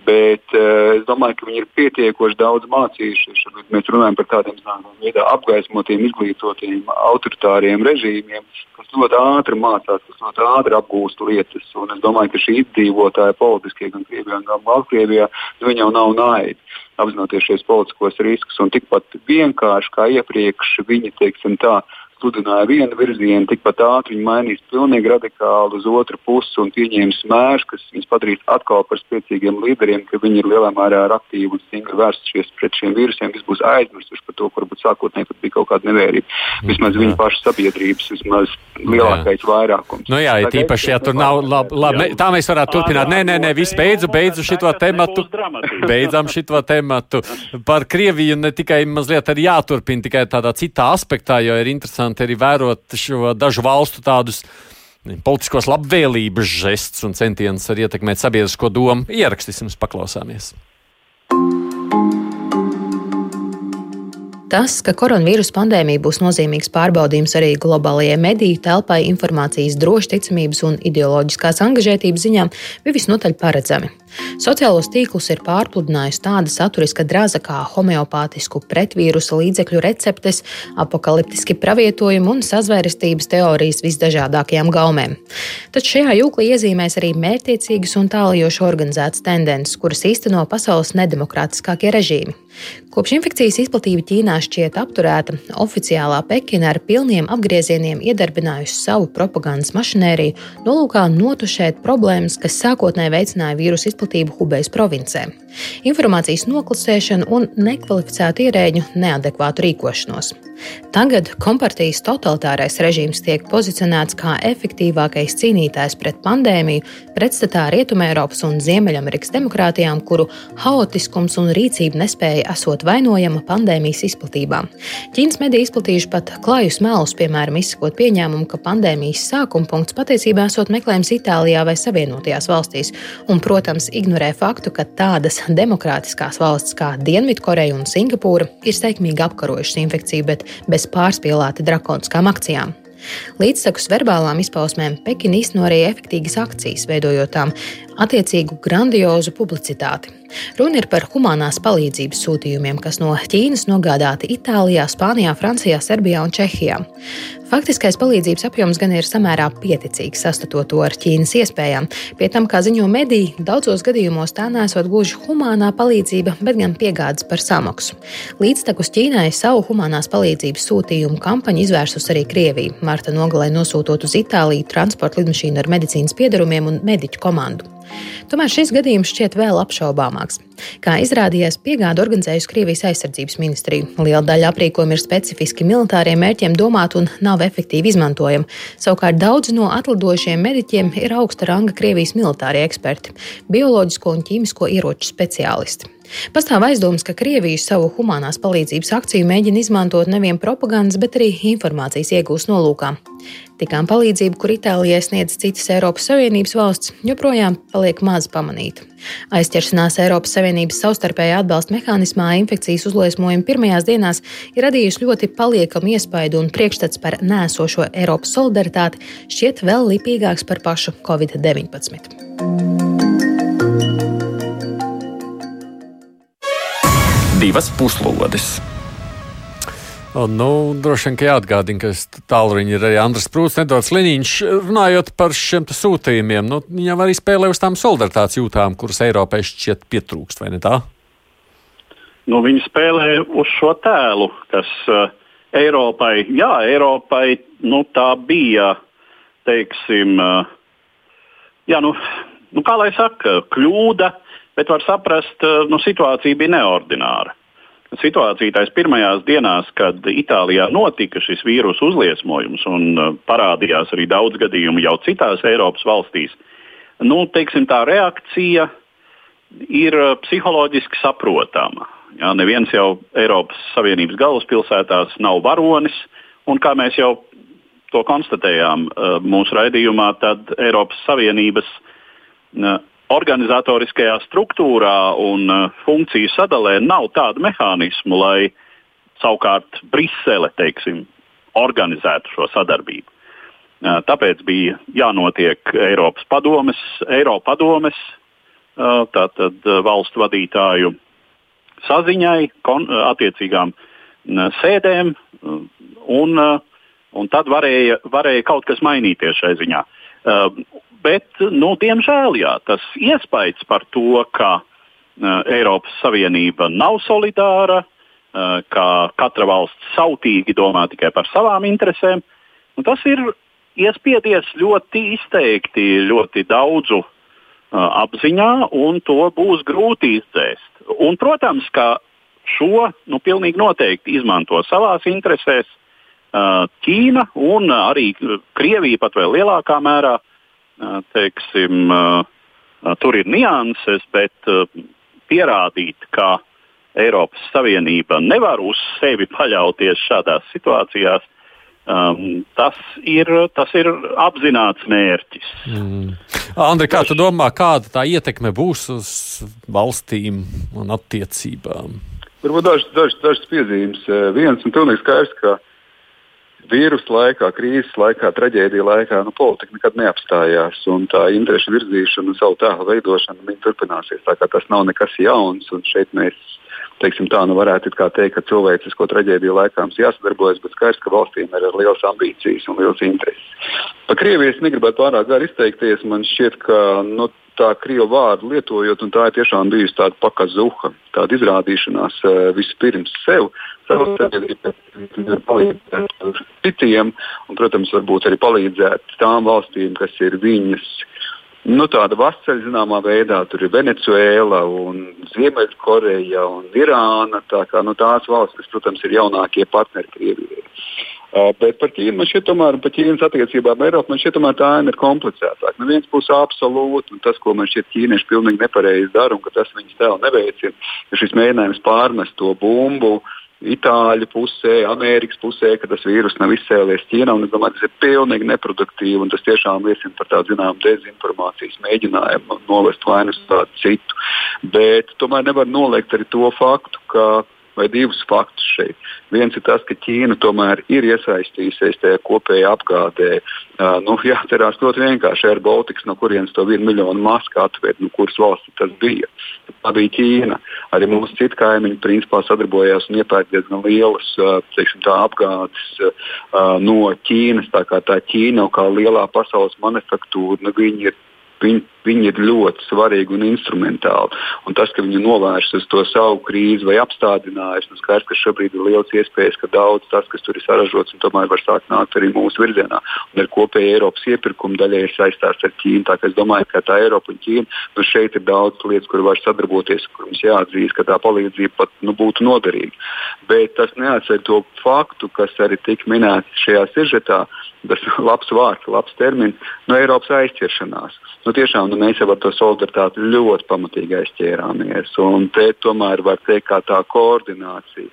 Bet uh, es domāju, ka viņi ir pietiekoši daudz mācījušies. Mēs runājam par tādiem veidā apgaismotiem, izglītotiem, autoritāriem režīmiem, kas ļoti ātri mācās, kas ļoti ātri apgūst lietas. Un es domāju, ka šī izdzīvotāja politiskie gan Krievijā, gan Baltkrievijā, nu, viņi jau nav naivi apzinoties šos politiskos riskus. Un tikpat vienkārši kā iepriekš viņi, teiksim tā, sludināja vienu virzienu, tikpat ātri viņi mainīs pilnīgi radikāli uz otru pusi un pieņēmis mērus, kas viņus padarīs atkal par spēcīgiem līderiem, ka viņi ir lielā mērā aktīvi un stingri vērstušies pret šiem vīrusiem. Viss būs aizmirsuši par to, ka varbūt sākotnēji bija kaut kāda nevērība. Vismaz jā. viņu pašu sabiedrības, vismaz lielākais jā. vairākums. Nu jā, ir tīpaši, ja tur nav labi, labi, tā mēs varētu turpināt. Nē, nē, nē, viss beidzu, beidzu šito tematu. Beidzam šito tematu. Par Krieviju ne tikai mazliet arī jāturpina, tikai tādā citā aspektā, jo ir interesanti interesanti arī vērot šo dažu valstu tādus politiskos labvēlības žestus un centienus arī ietekmēt sabiedrisko domu. Ierakstīsim, paklausāmies. Tas, ka koronavīrus pandēmija būs nozīmīgs pārbaudījums arī globālajai mediju telpai, informācijas drošticamības un ideoloģiskās angažētības ziņā, bija visnotaļ paredzami. Sociālos tīklus ir pārpludinājusi tāda saturiska draza kā homeopātisku pretvīrusa līdzekļu receptes, apakaliptiski pravietojumi un sazvērestības teorijas visdažādākajām gaumēm. Taču šajā jūklī iezīmēs arī mērķiecīgas un tālajoši organizētas tendences, kuras īsteno pasaules nedemokrātiskākie režīmi. Kopš infekcijas izplatība Ķīnā šķiet apturēta, oficiālā Pekina ar pilniem apgriezieniem iedarbinājusi savu propagandas mašinēriju, nolūkā notušēt problēmas, kas sākotnēji veicināja vīrusu izplatību izplatību Hubejas provincē, informācijas noklusēšanu un nekvalificētu ierēģu neadekvātu rīkošanos. Tagad kompartijas totalitārais režīms tiek pozicionēts kā efektīvākais cīnītājs pret pandēmiju, pretstatā Rietumēropas un Ziemeļamerikas demokrātijām, kuru haotiskums un rīcība nespēja esot vainojama pandēmijas izplatībā. Ķīnas mediji izplatījuši pat klājus melus, piemēram, izsakot pieņēmumu, ka pandēmijas sākuma punkts patiesībā esot meklējams Itālijā vai Savienotajās valstīs, un, protams, ignorē faktu, ka tādas demokrātiskās valsts kā Dienvidkoreja un Singapūra ir steigmīgi apkarojušas infekciju, bet bez pārspīlēta drakoniskām akcijām. Līdzsakus verbālām izpausmēm Pekina īsteno arī efektīvas akcijas, veidojot tām attiecīgu grandiozu publicitāti. Runa ir par humanās palīdzības sūtījumiem, kas no Ķīnas nogādāti Itālijā, Spānijā, Francijā, Serbijā un Čehijā. Faktiskais palīdzības apjoms gan ir samērā pieticīgs, sastatot to ar Ķīnas iespējām. Pie tam, kā ziņo mediji, daudzos gadījumos tā nesot gluži humānā palīdzība, bet gan piegādes par samaksu. Līdztekus Ķīnai savu humanās palīdzības sūtījumu kampaņu izvērsus arī Krievija, marta nogalē nosūtot uz Itāliju transporta lidmašīnu ar medicīnas piedarumiem un mediķu komandu. Tomēr šis gadījums šķiet vēl apšaubāmāks. Kā izrādījās, piegāda organizējusi Krievijas aizsardzības ministrija. Liela daļa aprīkojuma ir specifiski militāriem mērķiem domāta un nav efektīvi izmantojama. Savukārt daudzi no atlidojušiem mediķiem ir augsta ranga Krievijas militārie eksperti, bioloģisko un ķīmisko ieroču speciālisti. Pastāv aizdoms, ka Krievija savu humanās palīdzības akciju mēģina izmantot nevien propagandas, bet arī informācijas iegūst nolūkā. Tikām palīdzību, kur Itālijai sniedz citas Eiropas Savienības valsts, joprojām paliek maz pamanīta. Aizķeršanās Eiropas Savienības savstarpējā atbalsta mehānismā infekcijas uzliesmojuma pirmajās dienās ir radījusi ļoti paliekamu iespaidu, un priekšstats par nēsošo Eiropas solidaritāti šķiet vēl lipīgāks par pašu Covid-19. divas puslodes. Nu, droši vien, ka jāatgādina, ka tālruņi ir arī Andris Prūts, Nedords Liniņš. Runājot par šiem sūtījumiem, nu, viņam arī spēlē uz tām solidaritātes jūtām, kuras Eiropai šķiet pietrūkst, vai ne tā? Nu, viņi spēlē uz šo tēlu, kas uh, Eiropai, jā, Eiropai nu, tā bija, teiksim, uh, jā, nu, nu, kā lai saka, kļūda, bet var saprast, uh, nu, situācija bija neordināra situācija tais pirmajās dienās, kad Itālijā notika šis vīrusu uzliesmojums un uh, parādījās arī daudz gadījumu jau citās Eiropas valstīs, nu, teiksim, tā reakcija ir uh, psiholoģiski saprotama. Jā, neviens jau Eiropas Savienības galvaspilsētās nav varonis, un kā mēs jau to konstatējām uh, mūsu raidījumā, tad Eiropas Savienības organizatoriskajā struktūrā un uh, funkciju sadalē nav tādu mehānismu, lai savukārt Brisele teiksim, organizētu šo sadarbību. Uh, tāpēc bija jānotiek Eiropas padomes, Eiropa padomes uh, tātad valstu vadītāju saziņai, kon, attiecīgām sēdēm, un, un tad varēja, varēja kaut kas mainīties šai ziņā. Bet, nu, diemžēl, jā, tas iespējas par to, ka uh, Eiropas Savienība nav solidāra, uh, ka katra valsts sautīgi domā tikai par savām interesēm, tas ir iespiedies ļoti izteikti, ļoti daudzu uh, apziņā, un to būs grūti izdzēst. Un, protams, ka šo nu, pilnīgi noteikti izmanto savās interesēs uh, Ķīna un arī Krievija pat vēl lielākā mērā teiksim, tur ir nianses, bet pierādīt, ka Eiropas Savienība nevar uz sevi paļauties šādās situācijās, Um, tas, ir, tas ir apzināts mērķis. Mm. Andri, kā tu domā, kāda tā ietekme būs uz valstīm un attiecībām? Varbūt dažas daž, daž piezīmes. Viens un pilnīgi skaidrs, ka vīrusu laikā, krīzes laikā, traģēdija laikā, nu, politika nekad neapstājās. Tā interešu virzīšana savu tēlu veidošana turpināsies. Tas nav nekas jauns. Šeit mēs teiksim, tā, nu varētu teikt, ka cilvēcisko traģēdiju laikā mums jāsadarbojas, bet skaidrs, ka valstīm ir liels ambīcijas un liels intereses. Par Krieviju es negribētu pārāk gari izteikties. Man šķiet, ka nu, tā krievu vārdu lietojot, un tā ir tiešām bijusi tāda pakazuha, tāda izrādīšanās uh, vispirms sev, savu sabiedrību, palīdzēt citiem, un, protams, varbūt arī palīdzēt tām valstīm, kas ir viņas. Nu, tāda vasarā zināmā veidā tur ir Venecuēla, Ziemeļkoreja un Irāna. Tā kā, nu, tās valstis, protams, ir jaunākie partneri Krievijai. Uh, bet par Ķīnu man šķiet, tomēr par Ķīnas attiecībām ar Eiropu man šķiet, tomēr tā ir komplicētāka. No vienas puses, absolūti, un tas, ko man šķiet, ķīnieši pilnīgi nepareizi dara, un ka tas viņas tēlu neveicina, ir šis mēģinājums pārmest to bumbu. Itāļu pusē, Amerikas pusē, ka tas vīrus nav izcēlies Ķīnā. Es domāju, tas ir pilnīgi neproduktīvi un tas tiešām liecina par tādu zināmu dezinformācijas mēģinājumu novest vainu uz tādu citu. Bet tomēr nevar noliegt arī to faktu, ka vai divus faktus šeit. Viens ir tas, ka Ķīna tomēr ir iesaistījusies tajā kopējā apgādē. Uh, nu, jāatcerās ļoti vienkārši ar Baltiku, no kurienes to vienu miljonu masku atvērt, no kuras valsts tas bija. Tā bija Ķīna. Arī mūsu citu kaimiņu principā sadarbojās un iepērk diezgan lielas uh, teiksim, apgādes uh, no Ķīnas. Tā kā tā Ķīna kā lielā pasaules manufaktūra, nu, viņi ir Viņi, viņi ir ļoti svarīgi un instrumentāli. Un tas, ka viņi novērš to savu krīzi vai apstādinājusi, nu skaidrs, ka šobrīd ir liels iespējas, ka daudz tas, kas tur ir saražots, tomēr var sākt nākt arī mūsu virzienā. Un ar kopēju Eiropas iepirkumu daļai ir saistās ar Ķīnu. Tā, es domāju, ka tā Eiropa un Ķīna, nu šeit ir daudz lietas, kur var sadarboties, kur mums jāatzīst, ka tā palīdzība pat nu, būtu noderīga. Bet tas neatsver to faktu, kas arī tika minēts šajā sižetā, tas labs vārds, labs termins, no Eiropas aizķeršanās. Nu, tiešām nu, mēs jau ar to solidaritāti ļoti pamatīgi aizķērāmies. Un te tomēr var teikt, ka tā koordinācija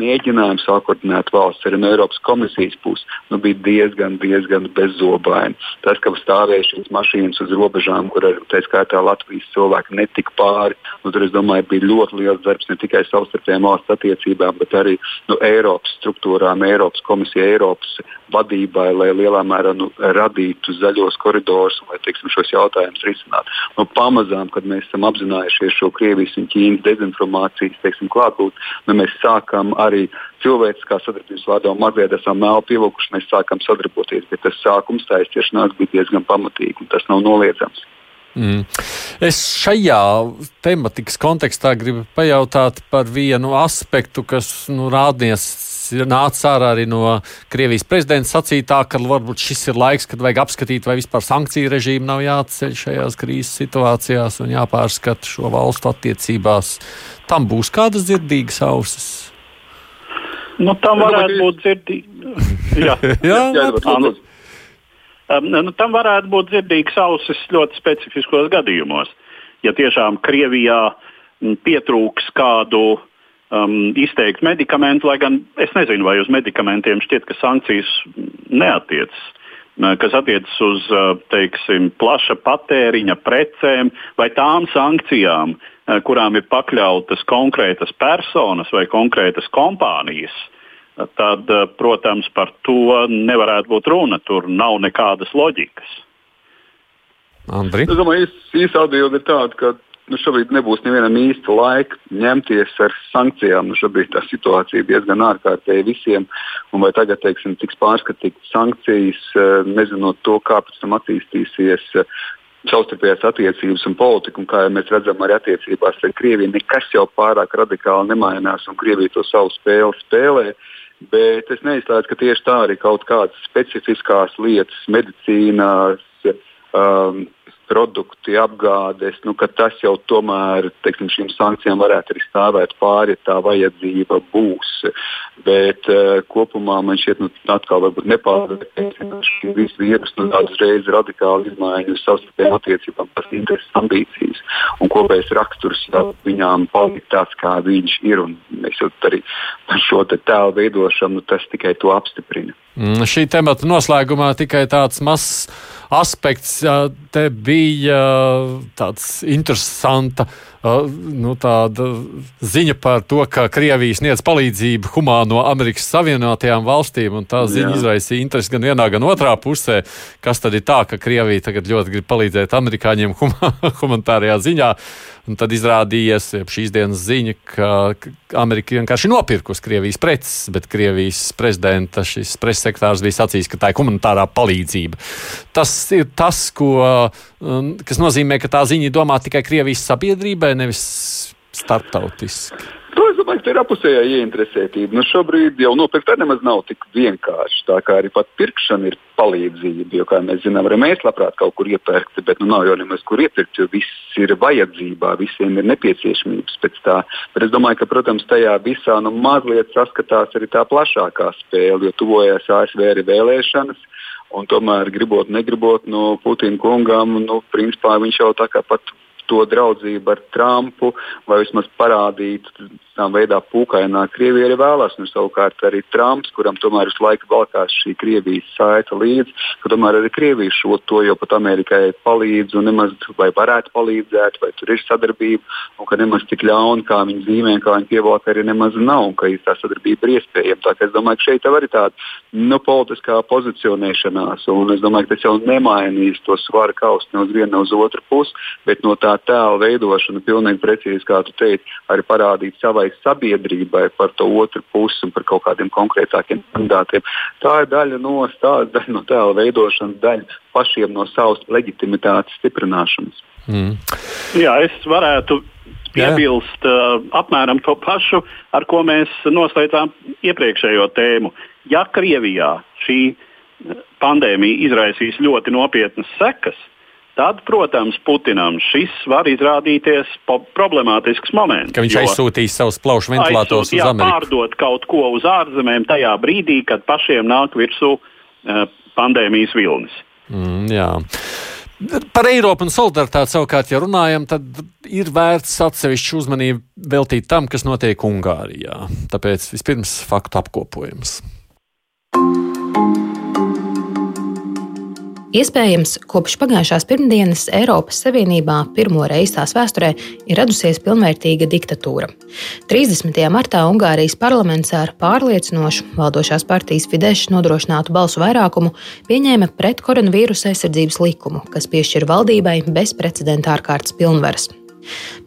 mēģinājums sakoordinēt valsts arī no Eiropas komisijas puses nu, bija diezgan, diezgan bezzobaini. Tas, ka stāvēja šīs mašīnas uz robežām, kur arī tā skaitā Latvijas cilvēki netika pāri, nu, tur domāju, bija ļoti liels darbs ne tikai savstarpējām valsts attiecībām, bet arī nu, Eiropas struktūrām, Eiropas komisijai, Eiropas vadībai, lai lielā mērā nu, radītu zaļos koridorus un lai teiksim, šos jautājumus risinātu. Nu, pamazām, kad mēs esam apzinājušies šo Krievijas un Ķīnas dezinformācijas teiksim, klātbūtni, nu, mēs sākam arī cilvēciskā sadarbības vārdā un mazliet esam mēlu pievilkuši, mēs sākam sadarboties. Bet tas sākums tā aizķeršanās bija diezgan pamatīgi un tas nav noliedzams. Mm. Es šajā tematikas kontekstā gribu pajautāt par vienu aspektu, kas nu, rādnies nāca ārā arī no Krievijas prezidenta sacītā, ka varbūt šis ir laiks, kad vajag apskatīt, vai vispār sankciju režīmu nav jāatceļ šajās krīzes situācijās un jāpārskata šo valstu attiecībās. Tam būs kādas dzirdīgas ausis. Nu, tam varētu būt dzirdīgi. Jā, jā, jā, jā um, nu, tam varētu būt dzirdīgs ausis ļoti specifiskos gadījumos. Ja tiešām Krievijā pietrūks kādu um, izteiktu medikamentu, lai gan es nezinu, vai uz medikamentiem šķiet, ka sankcijas neatiecas kas attiecas uz teiksim, plaša patēriņa precēm vai tām sankcijām, Eh, kurām ir pakļautas konkrētas personas vai konkrētas kompānijas, eh, tad, eh, protams, par to nevarētu būt runa. Tur nav nekādas loģikas. Andri? Es domāju, īsa atbilde ir tāda, ka nu, šobrīd nebūs nevienam īsta laika ņemties ar sankcijām. Nu, šobrīd tā situācija ir diezgan ārkārtēja visiem. Un vai tagad teiksim, tiks pārskatītas sankcijas, nezinot to, kā pēc tam attīstīsies savstarpējās attiecības un politika, un kā jau mēs redzam, arī attiecībās ar Krieviju nekas jau pārāk radikāli nemainās, un Krievija to savu spēli spēlē. Bet es neizslēdzu, ka tieši tā arī kaut kādas specifiskās lietas, medicīnās, um, produkti, apgādes, nu, ka tas jau tomēr teiksim, šīm sankcijām varētu arī stāvēt pāri, ja tā vajadzība būs. Bet uh, kopumā man šķiet, nu, atkal varbūt nepārvērtēsim šī visu vīrusu, nu, tādas reizes radikāli izmaiņas savstarpējām attiecībām, tas intereses, ambīcijas un kopējais raksturs viņām palikt tāds, kā viņš ir. Un mēs jau arī par šo tēlu veidošanu, nu, tas tikai to apstiprina. Mm, šī temata noslēgumā tikai tāds mazs aspekts. Te bija tāds interesants nu, ziņa par to, ka Krievija sniedz palīdzību humāno Amerikas Savienotajām valstīm. Tā ziņa Jā. izraisīja interesi gan vienā, gan otrā pusē. Kas tad ir tā, ka Krievija tagad ļoti grib palīdzēt amerikāņiem humanitārajā ziņā? Un tad izrādījās šīs dienas ziņa, ka Amerika vienkārši nopirkusi Krievijas preces, bet Krievijas prezidenta šis preses sekretārs bija sacījis, ka tā ir humanitārā palīdzība. Tas ir tas, ko, kas nozīmē, ka tā ziņa ir domāta tikai Krievijas sabiedrībai, nevis starptautiski. To es domāju, ka tā ir apusējā ieinteresētība. Nu, šobrīd jau nopirkt nemaz nav tik vienkārši. Tā kā arī pat pirkšana ir palīdzība. Jo, kā mēs zinām, arī mēs labprāt kaut kur iepērkt, bet nu, nav jau nemaz kur iepirkt, jo viss ir vajadzībā, visiem ir nepieciešamības pēc tā. Bet es domāju, ka, protams, tajā visā nu, mazliet saskatās arī tā plašākā spēle, jo tuvojas ASV arī vēlēšanas. Un tomēr, gribot, negribot, no Putina kungam, nu, principā viņš jau tā kā pat to draudzību ar Trumpu, vai vismaz parādīt tam veidā pūkainā Krievija arī vēlās. Un savukārt arī Trumps, kuram tomēr visu laiku valkās šī Krievijas saita līdzi, ka tomēr arī Krievija šo to jau pat Amerikai palīdz un nemaz vai varētu palīdzēt, vai tur ir sadarbība, un ka nemaz tik ļauni, kā viņi zīmē, kā viņi pievalk, arī nemaz nav, un ka tā sadarbība ir iespējama. Tā, es domāju, ka šeit arī tāda nu, politiskā pozicionēšanās, un es domāju, ka tas jau nemainīs to svaru kaustu ne uz vienu, ne uz otru pusi, bet no tā tēla veidošana pilnīgi precīzi, kā tu teici, arī parādīt savai vai sabiedrībai par to otru pusi un par kaut kādiem konkrētākiem kandidātiem. Tā ir daļa no stāsta, daļa no tēla veidošanas, daļa pašiem no savas leģitimitātes stiprināšanas. Mm. Jā, es varētu piebilst uh, apmēram to pašu, ar ko mēs noslēdzām iepriekšējo tēmu. Ja Krievijā šī pandēmija izraisīs ļoti nopietnas sekas, tad, protams, Putinam šis var izrādīties problemātisks moments. Ka viņš aizsūtīs savus plaušu ventilatorus uz Ameriku. Pārdot kaut ko uz ārzemēm tajā brīdī, kad pašiem nāk virsū uh, pandēmijas vilnis. Mm, jā. Par Eiropu un solidaritāti savukārt, ja runājam, tad ir vērts atsevišķu uzmanību veltīt tam, kas notiek Ungārijā. Tāpēc vispirms faktu apkopojums. Iespējams, kopš pagājušās pirmdienas Eiropas Savienībā pirmo reizi tās vēsturē ir radusies pilnvērtīga diktatūra. 30. martā Ungārijas parlaments ar pārliecinošu valdošās partijas Fidesz nodrošinātu balsu vairākumu pieņēma pret koronavīrusa aizsardzības likumu, kas piešķir valdībai bezprecedenta ārkārtas pilnvaras.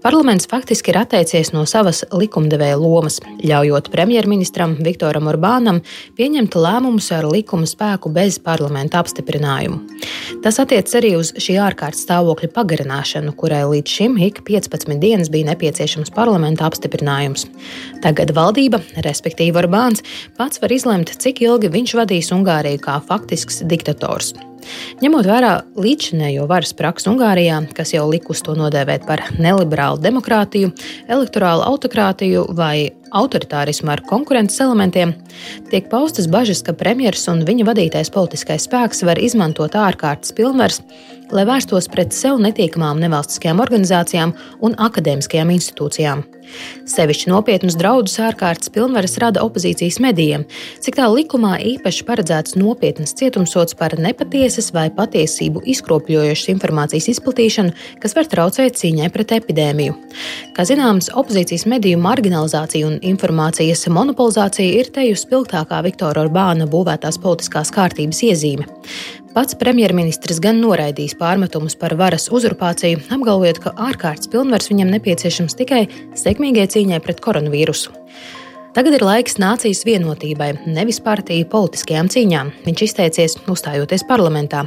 Parlaments faktiski ir atteicies no savas likumdevēja lomas, ļaujot premjerministram Viktoram Orbānam pieņemt lēmumus ar likuma spēku bez parlamenta apstiprinājumu. Tas attiecas arī uz šī ārkārtas stāvokļa pagarināšanu, kurai līdz šim ik 15 dienas bija nepieciešams parlamenta apstiprinājums. Tagad valdība, respektīvi Orbāns, pats var izlemt, cik ilgi viņš vadīs Ungāriju kā faktisks diktators. Ņemot vērā līdzinējo varas praksi Ungārijā, kas jau likus to nodēvēt par neliberālu demokrātiju, elektorālu autokrātiju vai autoritārismu ar konkurences elementiem, tiek paustas bažas, ka premjerministrs un viņa vadītais politiskais spēks var izmantot ārkārtas pilnvaras, lai vērstos pret sev netīkamām nevalstiskajām organizācijām un akadēmiskajām institūcijām. Sevišķi nopietnus draudus ārkārtas pilnvaras rada opozīcijas medijiem, cik tā likumā īpaši paredzēts nopietnas cietumsots par nepatiesas vai patiesību izkropļojošas informācijas izplatīšanu, kas var traucēt cīņai pret epidēmiju. Kā zināms, opozīcijas mediju marginalizācija un informācijas monopolizācija ir teju spilgtākā Viktora Orbāna būvētās politiskās kārtības iezīme. Pats premjerministrs gan noraidīs pārmetumus par varas uzurpāciju, apgalvojot, ka ārkārtas pilnvars viņam nepieciešams tikai sekmīgai cīņai pret koronavīrusu. Tagad ir laiks nācijas vienotībai, nevis partiju politiskajām cīņām, viņš izteicies, uzstājoties parlamentā.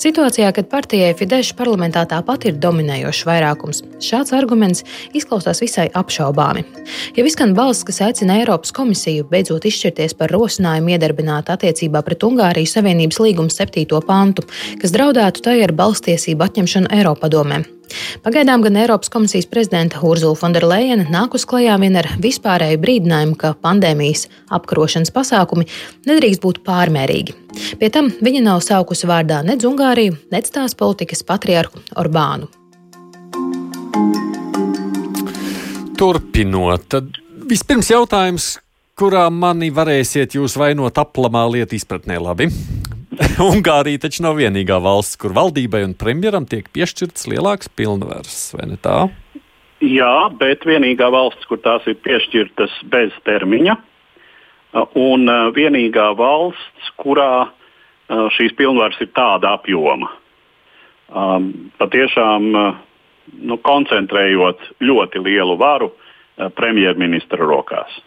Situācijā, kad partijai Fidesz parlamentā tāpat ir dominējošs vairākums, šāds arguments izklausās visai apšaubāmi. Ja izskan balss, kas aicina Eiropas komisiju beidzot izšķirties par rosinājumu iedarbināt attiecībā pret Ungāriju Savienības līguma 7. pantu, kas draudētu tai ar balstiesību atņemšanu Eiropadomē. Pagaidām gan Eiropas komisijas prezidenta Urzula Fonderleina nākus klajā vien ar vispārēju brīdinājumu, ka pandēmijas apkarošanas pasākumi nedrīkst būt pārmērīgi. Pie tam viņa nav saukusi vārdā nec Ungāriju, nec tās politikas patriarhu Orbānu. Turpinot, tad vispirms jautājums, kurā mani varēsiet jūs vainot aplamā lietu izpratnē labi. Ungārija taču nav vienīgā valsts, kur valdībai un premjeram tiek piešķirts lielāks pilnvars, vai ne tā? Jā, bet vienīgā valsts, kur tās ir piešķirtas bez termiņa, un vienīgā valsts, kurā šīs pilnvaras ir tāda apjoma. Patiešām nu, koncentrējot ļoti lielu varu premjerministra rokās.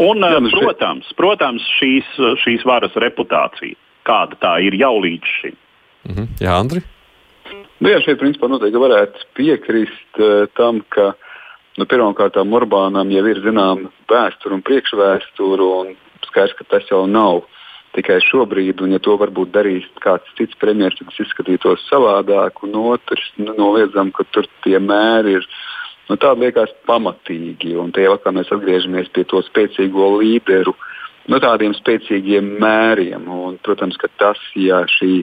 Un, protams, protams šīs, šīs varas reputācija kāda tā ir jau līdz šim. -hmm. Jā, Andri? Nu, jā, šeit principā noteikti varētu piekrist uh, tam, ka nu, pirmkārt Orbānam jau ir zināma vēsture un priekšvēsture, un skaidrs, ka tas jau nav tikai šobrīd, un ja to varbūt darīs kāds cits premjerministrs, tad tas izskatītos savādāk, un otrs nenoliedzam, ka tur tie mēri ir. Nu, Tāda liekas pamatīgi, un tie kā mēs atgriežamies pie to spēcīgo līderu uh, nu, tādiem spēcīgiem mēriem. Un, protams, ka tas, ja šī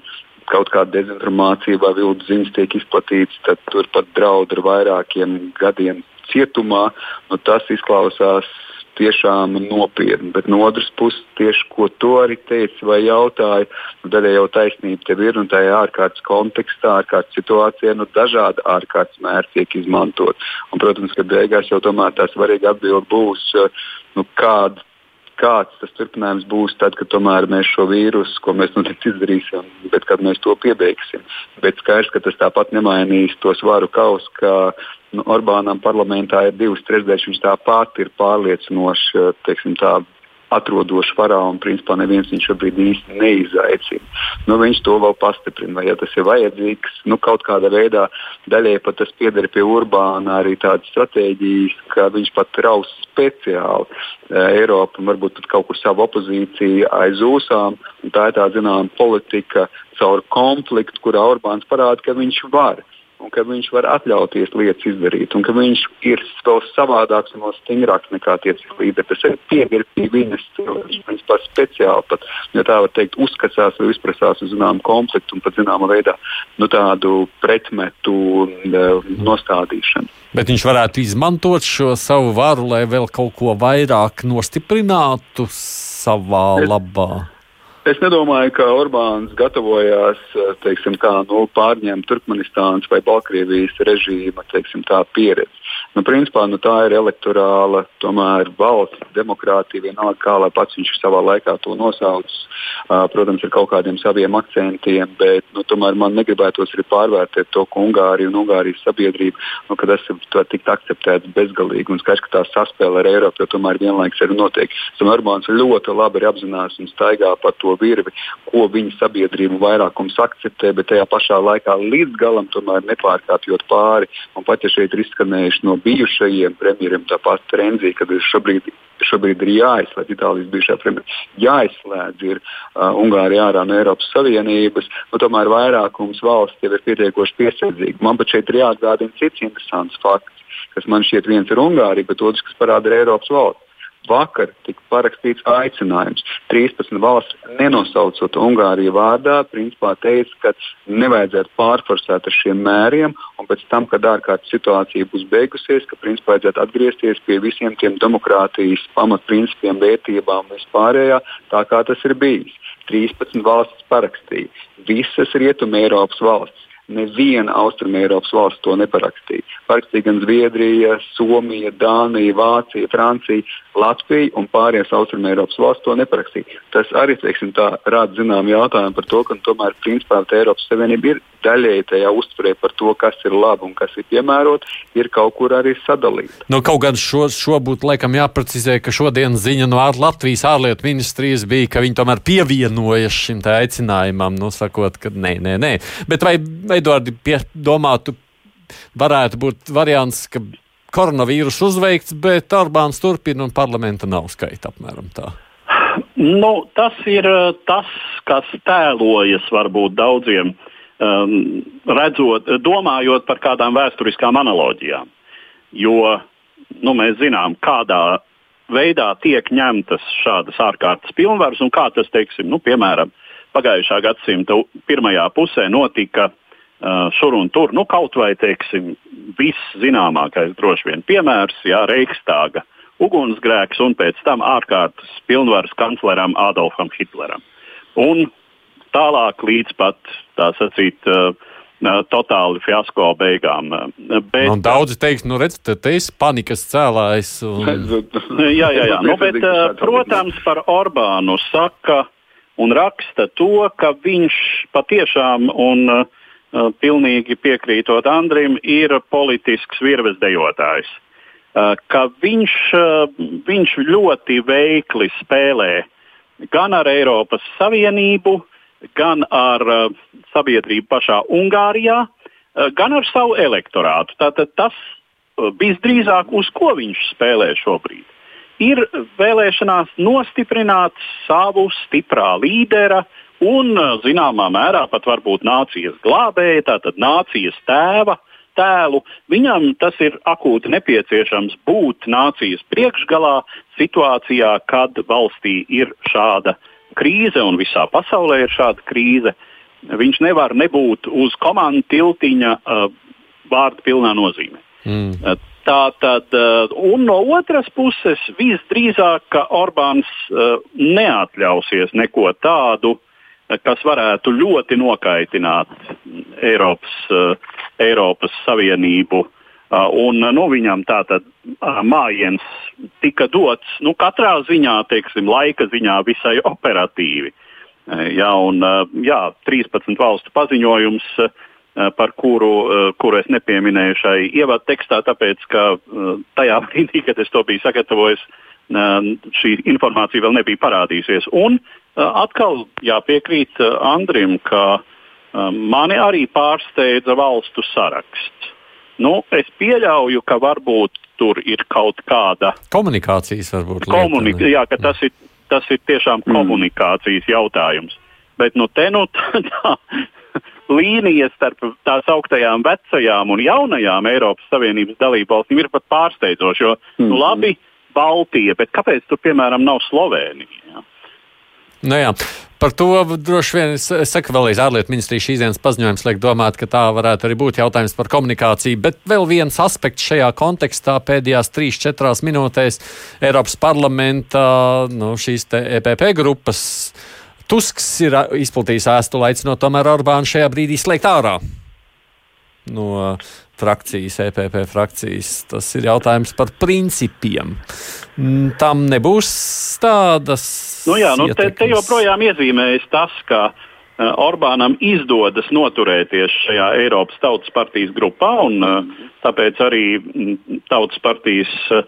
kaut kāda dezinformācija vai viltu ziņas tiek izplatītas, tad turpat draud ar vairākiem gadiem cietumā. Nu, tas izklausās tiešām nopietni. Bet no otras puses, tieši ko tu arī teici vai jautāji, nu, daļai jau taisnība tev ir un tajā ārkārtas kontekstā, ārkārtas situācijā, nu, dažādi ārkārtas mērķi tiek izmantot. Un, protams, ka beigās jau tomēr tā svarīga atbilde būs, nu, kāda kāds tas turpinājums būs tad, kad tomēr mēs šo vīrusu, ko mēs nu izdarīsim, bet kad mēs to piebeigsim. Bet skaidrs, ka tas tāpat nemainīs to svaru kausu, ka nu, Orbānam parlamentā ir divas trešdaļas, viņš tāpat ir pārliecinoši, teiksim tā, atrodošs varā un principā neviens viņu šobrīd īsti neizaicina. Nu, viņš to vēl pastiprina, vai ja tas ir vajadzīgs. Nu, kaut kādā veidā daļai pat tas pieder pie Urbāna arī tādas stratēģijas, ka viņš pat raus speciāli eh, Eiropu un varbūt kaut kur savu opozīciju aiz ūsām. Tā ir tā zināmā politika caur konfliktu, kurā Orbāns parāda, ka viņš var un ka viņš var atļauties lietas izdarīt, un ka viņš ir vēl savādāks un vēl stingrāks nekā tie līderi. Tas ir pieeja pie viņas. Viņš pat speciāli, pat, ja tā var teikt, uzskatās vai izprasās uz zināmu konfliktu un pat zināmā veidā nu, tādu pretmetu uh, nostādīšanu. Bet viņš varētu izmantot šo savu varu, lai vēl kaut ko vairāk nostiprinātu savā labā. Es nedomāju, ka Orbāns gatavojās teiksim, kā, nu, pārņemt Turkmenistānas vai Baltkrievijas režīma teiksim, pieredzi. Nu, principā, nu, tā ir elektorāla, valsts demokrātija, vienalga kā lai pats viņš savā laikā to nosauc. Uh, protams, ar kaut kādiem saviem akcentiem, bet nu, tomēr man negribētos arī pārvērtēt to, ka Ungārija un Ungārijas sabiedrība, nu, ir tikt akceptēts bezgalīgi un skaidrs, ka tā saspēle ar Eiropu jau tomēr vienlaikus ir notiek. Orbāns ļoti labi apzinās un staigā par to virvi, ko viņa sabiedrība vairākums akceptē, bet tajā pašā laikā līdz galam tomēr nepārkāpjot pāri. Un pat ja šeit ir izskanējuši no bijušajiem premjeriem, tāpat Renzi, kad šobrīd, šobrīd ir jāizslēdz Itālijas bijušā premjera, jāizslēdz ir uh, Ungārija ārā no Eiropas Savienības, nu, tomēr vairākums valsts jau ir pietiekoši piesardzīgi. Man pat šeit ir jāatgādina cits interesants fakts, kas man šķiet viens ir Ungārija, bet otrs, kas parāda Eiropas valsts. Vakar tika parakstīts aicinājums. 13 valsts, nenosaucot Ungāriju vārdā, principā teica, ka nevajadzētu pārforsēt ar šiem mēriem, un pēc tam, kad ārkārtas situācija būs beigusies, ka principā vajadzētu atgriezties pie visiem tiem demokrātijas pamatprincipiem, vērtībām un vispārējā, tā kā tas ir bijis. 13 valstis parakstīja. Visas Rietumē Eiropas valstis Neviena Austrumēropas valsts to neparakstīja. Parakstīja gan Zviedrija, Somija, Dānija, Vācija, Francija, Latvija un pārējās Austrumēropas valsts to neparakstīja. Tas arī teiksim, tā, rāda zinām jautājumu par to, ka tomēr principā Eiropas Savienība ir daļēji tajā uztverē par to, kas ir labi un kas ir piemērots, ir kaut kur arī sadalīta. Nu, kaut gan šo, šo būtu laikam jāprecizē, ka šodien ziņa no Latvijas ārlietu ministrijas bija, ka viņi tomēr pievienojas šim aicinājumam, nu, sakot, ka nē, nē, nē. Bet vai, vai Edvardi, domātu, varētu būt variants, ka koronavīrus uzveikts, bet Orbāns turpina un parlamenta nav skaita apmēram tā. Nu, tas ir eh, tas, kas tēlojas varbūt daudziem, um, redzot, domājot par kādām vēsturiskām analoģijām. Jo nu, mēs zinām, kādā veidā tiek ņemtas šādas ārkārtas pilnvaras un kā tas, teiksim, nu, piemēram, pagājušā gadsimta pirmajā pusē notika Uh, šur un tur. Nu, kaut vai teiksim, viss zināmākais droši vien piemērs, jā, Reikstāga ugunsgrēks un pēc tam ārkārtas pilnvaras kancleram Adolfam Hitleram. Un tālāk līdz pat tā sacīt. Uh totāli fiasko beigām. Uh, bet, nu, daudzi teiks, nu, redziet, te, te ir panikas cēlājs. Un... jā, jā, jā. nu, bet, protams, par Orbānu saka un raksta to, ka viņš patiešām un Uh, pilnīgi piekrītot Andrim, ir politisks virves dejotājs. Uh, ka viņš, uh, viņš ļoti veikli spēlē gan ar Eiropas Savienību, gan ar sabiedrību pašā Ungārijā, gan ar savu elektorātu. Tātad tas visdrīzāk, uz ko viņš spēlē šobrīd, ir vēlēšanās nostiprināt savu stiprā līdera uh, un zināmā mērā pat varbūt nācijas glābēja, tātad nācijas tēva tēlu. Viņam tas ir akūti nepieciešams būt nācijas priekšgalā situācijā, kad valstī ir šāda krīze un visā pasaulē ir šāda krīze. viņš nevar nebūt uz komandu tiltiņa uh, vārdu pilnā nozīmē. Mm. Tā tad, un no otras puses, visdrīzāk, ka Orbāns neatļausies neko tādu, kas varētu ļoti nokaitināt Eiropas, uh, Eiropas Savienību. Uh, un, nu, viņam tātad uh, mājiens tika dots nu, katrā ziņā, teiksim, laika ziņā visai operatīvi. Jā, un, jā, 13 valstu paziņojums, par kuru, kuru es nepieminēju šai ievadu tekstā, tāpēc, ka tajā brīdī, kad es to biju sagatavojis, šī informācija vēl nebija parādījusies. Un atkal jāpiekrīt Andrim, ka mani arī pārsteidza valstu saraksts. Nu, es pieļauju, ka varbūt tur ir kaut kāda komunikācijas, varbūt. Komuni lieta, jā, ka tas ir, tas ir tiešām mm. komunikācijas jautājums. Bet nu, te nu tā, līnija starp tās augtajām vecajām un jaunajām Eiropas Savienības dalībvalstīm ir pat pārsteidzoša. Jo, mm. nu, labi, Baltija, bet kāpēc tur, piemēram, nav Slovenija? Nu jā, par to droši vien saku vēlreiz ārlietu ministrijas šīs dienas paziņojums liek domāt, ka tā varētu arī būt jautājums par komunikāciju, bet vēl viens aspekts šajā kontekstā pēdējās 3-4 minūtēs Eiropas parlamenta, nu, šīs EPP grupas. Tusks ir izplatījis ēstuli, aicinot tomēr Orbānu šajā brīdī slēgt ārā no frakcijas, EPP frakcijas. Tas ir jautājums par principiem. Mm, tam nebūs tādas. Nu jā, nu te, te joprojām iezīmējas tas, ka uh, Orbānam izdodas noturēties šajā Eiropas Tautas partijas grupā, un uh, tāpēc arī mm, Tautas partijas uh,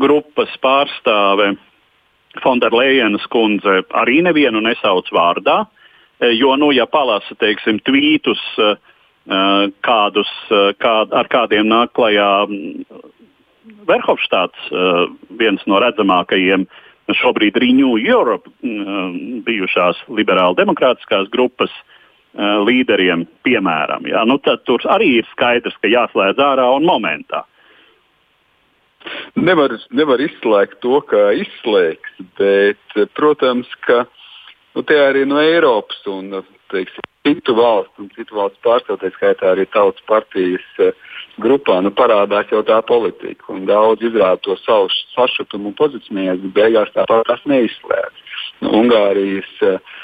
grupas pārstāve Fonderlejenas kundze arī nevienu nesauc vārdā, jo, nu, ja palasa, teiksim, tvītus, uh, kādus, eh, kā, ar kādiem nāk klajā mm, Verhofstāds, eh, viens no redzamākajiem šobrīd Renew Europe mm, bijušās liberāla demokrātiskās grupas līderiem, piemēram. Jā, nu tad tur arī ir skaidrs, ka jāslēdz ārā un momentā. Nevar, nevar izslēgt to, ka izslēgs, bet, protams, ka nu, tie arī no Eiropas un teiksim, citu valstu un citu valstu pārstāvjiem, skaitā arī tautas partijas uh, grupā, nu, parādās jau tā politika. Daudz izrāda to savu sašutumu un pozicionējas, bet beigās tāpat tas neizslēdz. Nu, Ungārijas uh,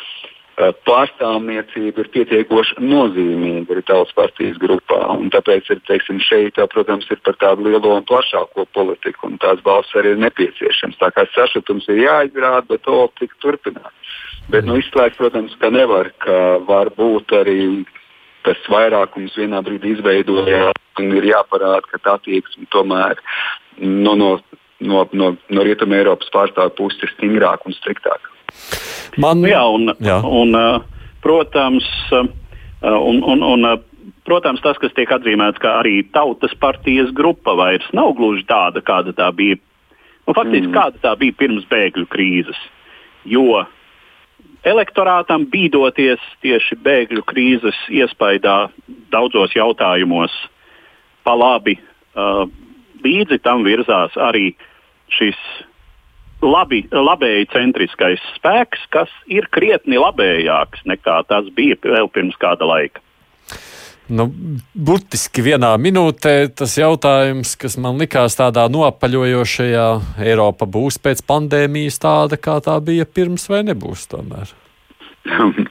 pārstāvniecība ir pietiekoši nozīmīga arī tautas partijas grupā. Tāpēc ir, teiksim, šeit, tā, protams, ir par tādu lielo un plašāko politiku, un tās balss arī ir nepieciešams. Tā kā sašutums ir jāizrāda, bet to tik turpināt. Bet nu, izslēgt, protams, ka nevar, ka var būt arī tas vairākums vienā brīdī izveidojās un ir jāparāda, ka tā attieksme tomēr no, no, no, no, no Rietumē Eiropas pārstāvju puses ir stingrāka un striktāka. Man, jā, un, jā. Un, protams, un, un, un, protams, tas, kas tiek atzīmēts, ka arī tautas partijas grupa vairs nav gluži tāda, kāda tā bija. Nu, faktiski, mm. kāda tā bija pirms bēgļu krīzes. Jo elektorātam bīdoties tieši bēgļu krīzes iespaidā daudzos jautājumos pa labi. Uh, līdzi tam virzās arī šis labi, labēji centriskais spēks, kas ir krietni labējāks nekā tas bija vēl pirms kāda laika. Nu, burtiski vienā minūtē tas jautājums, kas man likās tādā noapaļojošajā, Eiropa būs pēc pandēmijas tāda, kā tā bija pirms, vai nebūs tomēr?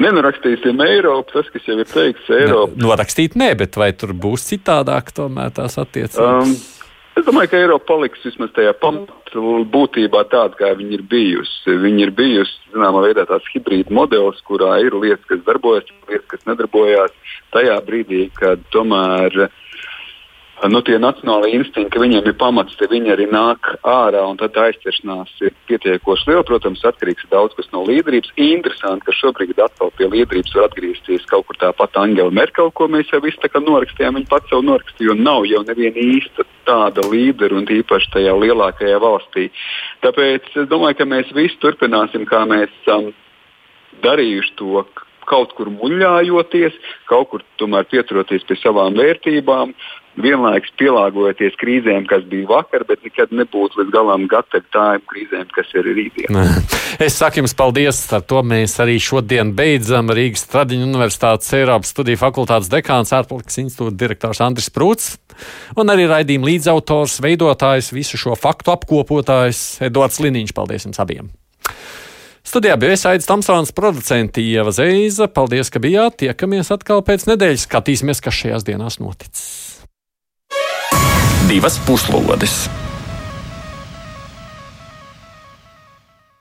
Nenurakstīsim Eiropu, tas, kas jau ir teikts, Eiropa. Ne, norakstīt nē, bet vai tur būs citādāk tomēr tās attiecības? Um, Es domāju, ka Eiropa paliks vismaz tajā pamatā būtībā tāda, kā viņa ir bijusi. Viņa ir bijusi, zināmā veidā, tāds hibrīda modelis, kurā ir lietas, kas darbojas, lietas, kas nedarbojās. Tajā brīdī, kad tomēr uh, nu, tie nacionālie instinkti, viņiem ir pamats, te viņi arī nāk ārā, un tad aizķeršanās ir pietiekoši liela. Protams, atkarīgs daudz kas no līderības. Interesanti, ka šobrīd atkal pie līderības var atgriezties kaut kur tāpat Angela Merkel, ko mēs jau visi norakstījām. Viņa pats jau norakstīja, un nav jau neviena īsta tāda līdera, un īpaši tajā lielākajā valstī. Tāpēc es domāju, ka mēs visi turpināsim, kā mēs esam um, darījuši to kaut kur muļājoties, kaut kur tomēr pieturoties pie savām vērtībām vienlaikus pielāgojoties krīzēm, kas bija vakar, bet nekad nebūtu līdz galam gatavi tām krīzēm, kas ir rītdien. Es saku jums paldies. Ar to mēs arī šodien beidzam Rīgas Tradiņu Universitātes Eiropas studiju fakultātes dekāns ārpolitikas institūta direktors Andris Prūts un arī raidījuma līdzautors, veidotājs, visu šo faktu apkopotājs Edvards Liniņš. Paldies jums abiem! Studijā bija Aits Tamsons, producents Ieva Zeiza. Paldies, ka bijāt. Tiekamies atkal pēc nedēļas. Skatīsimies, kas šajās dienās noticis. Divas puslodes!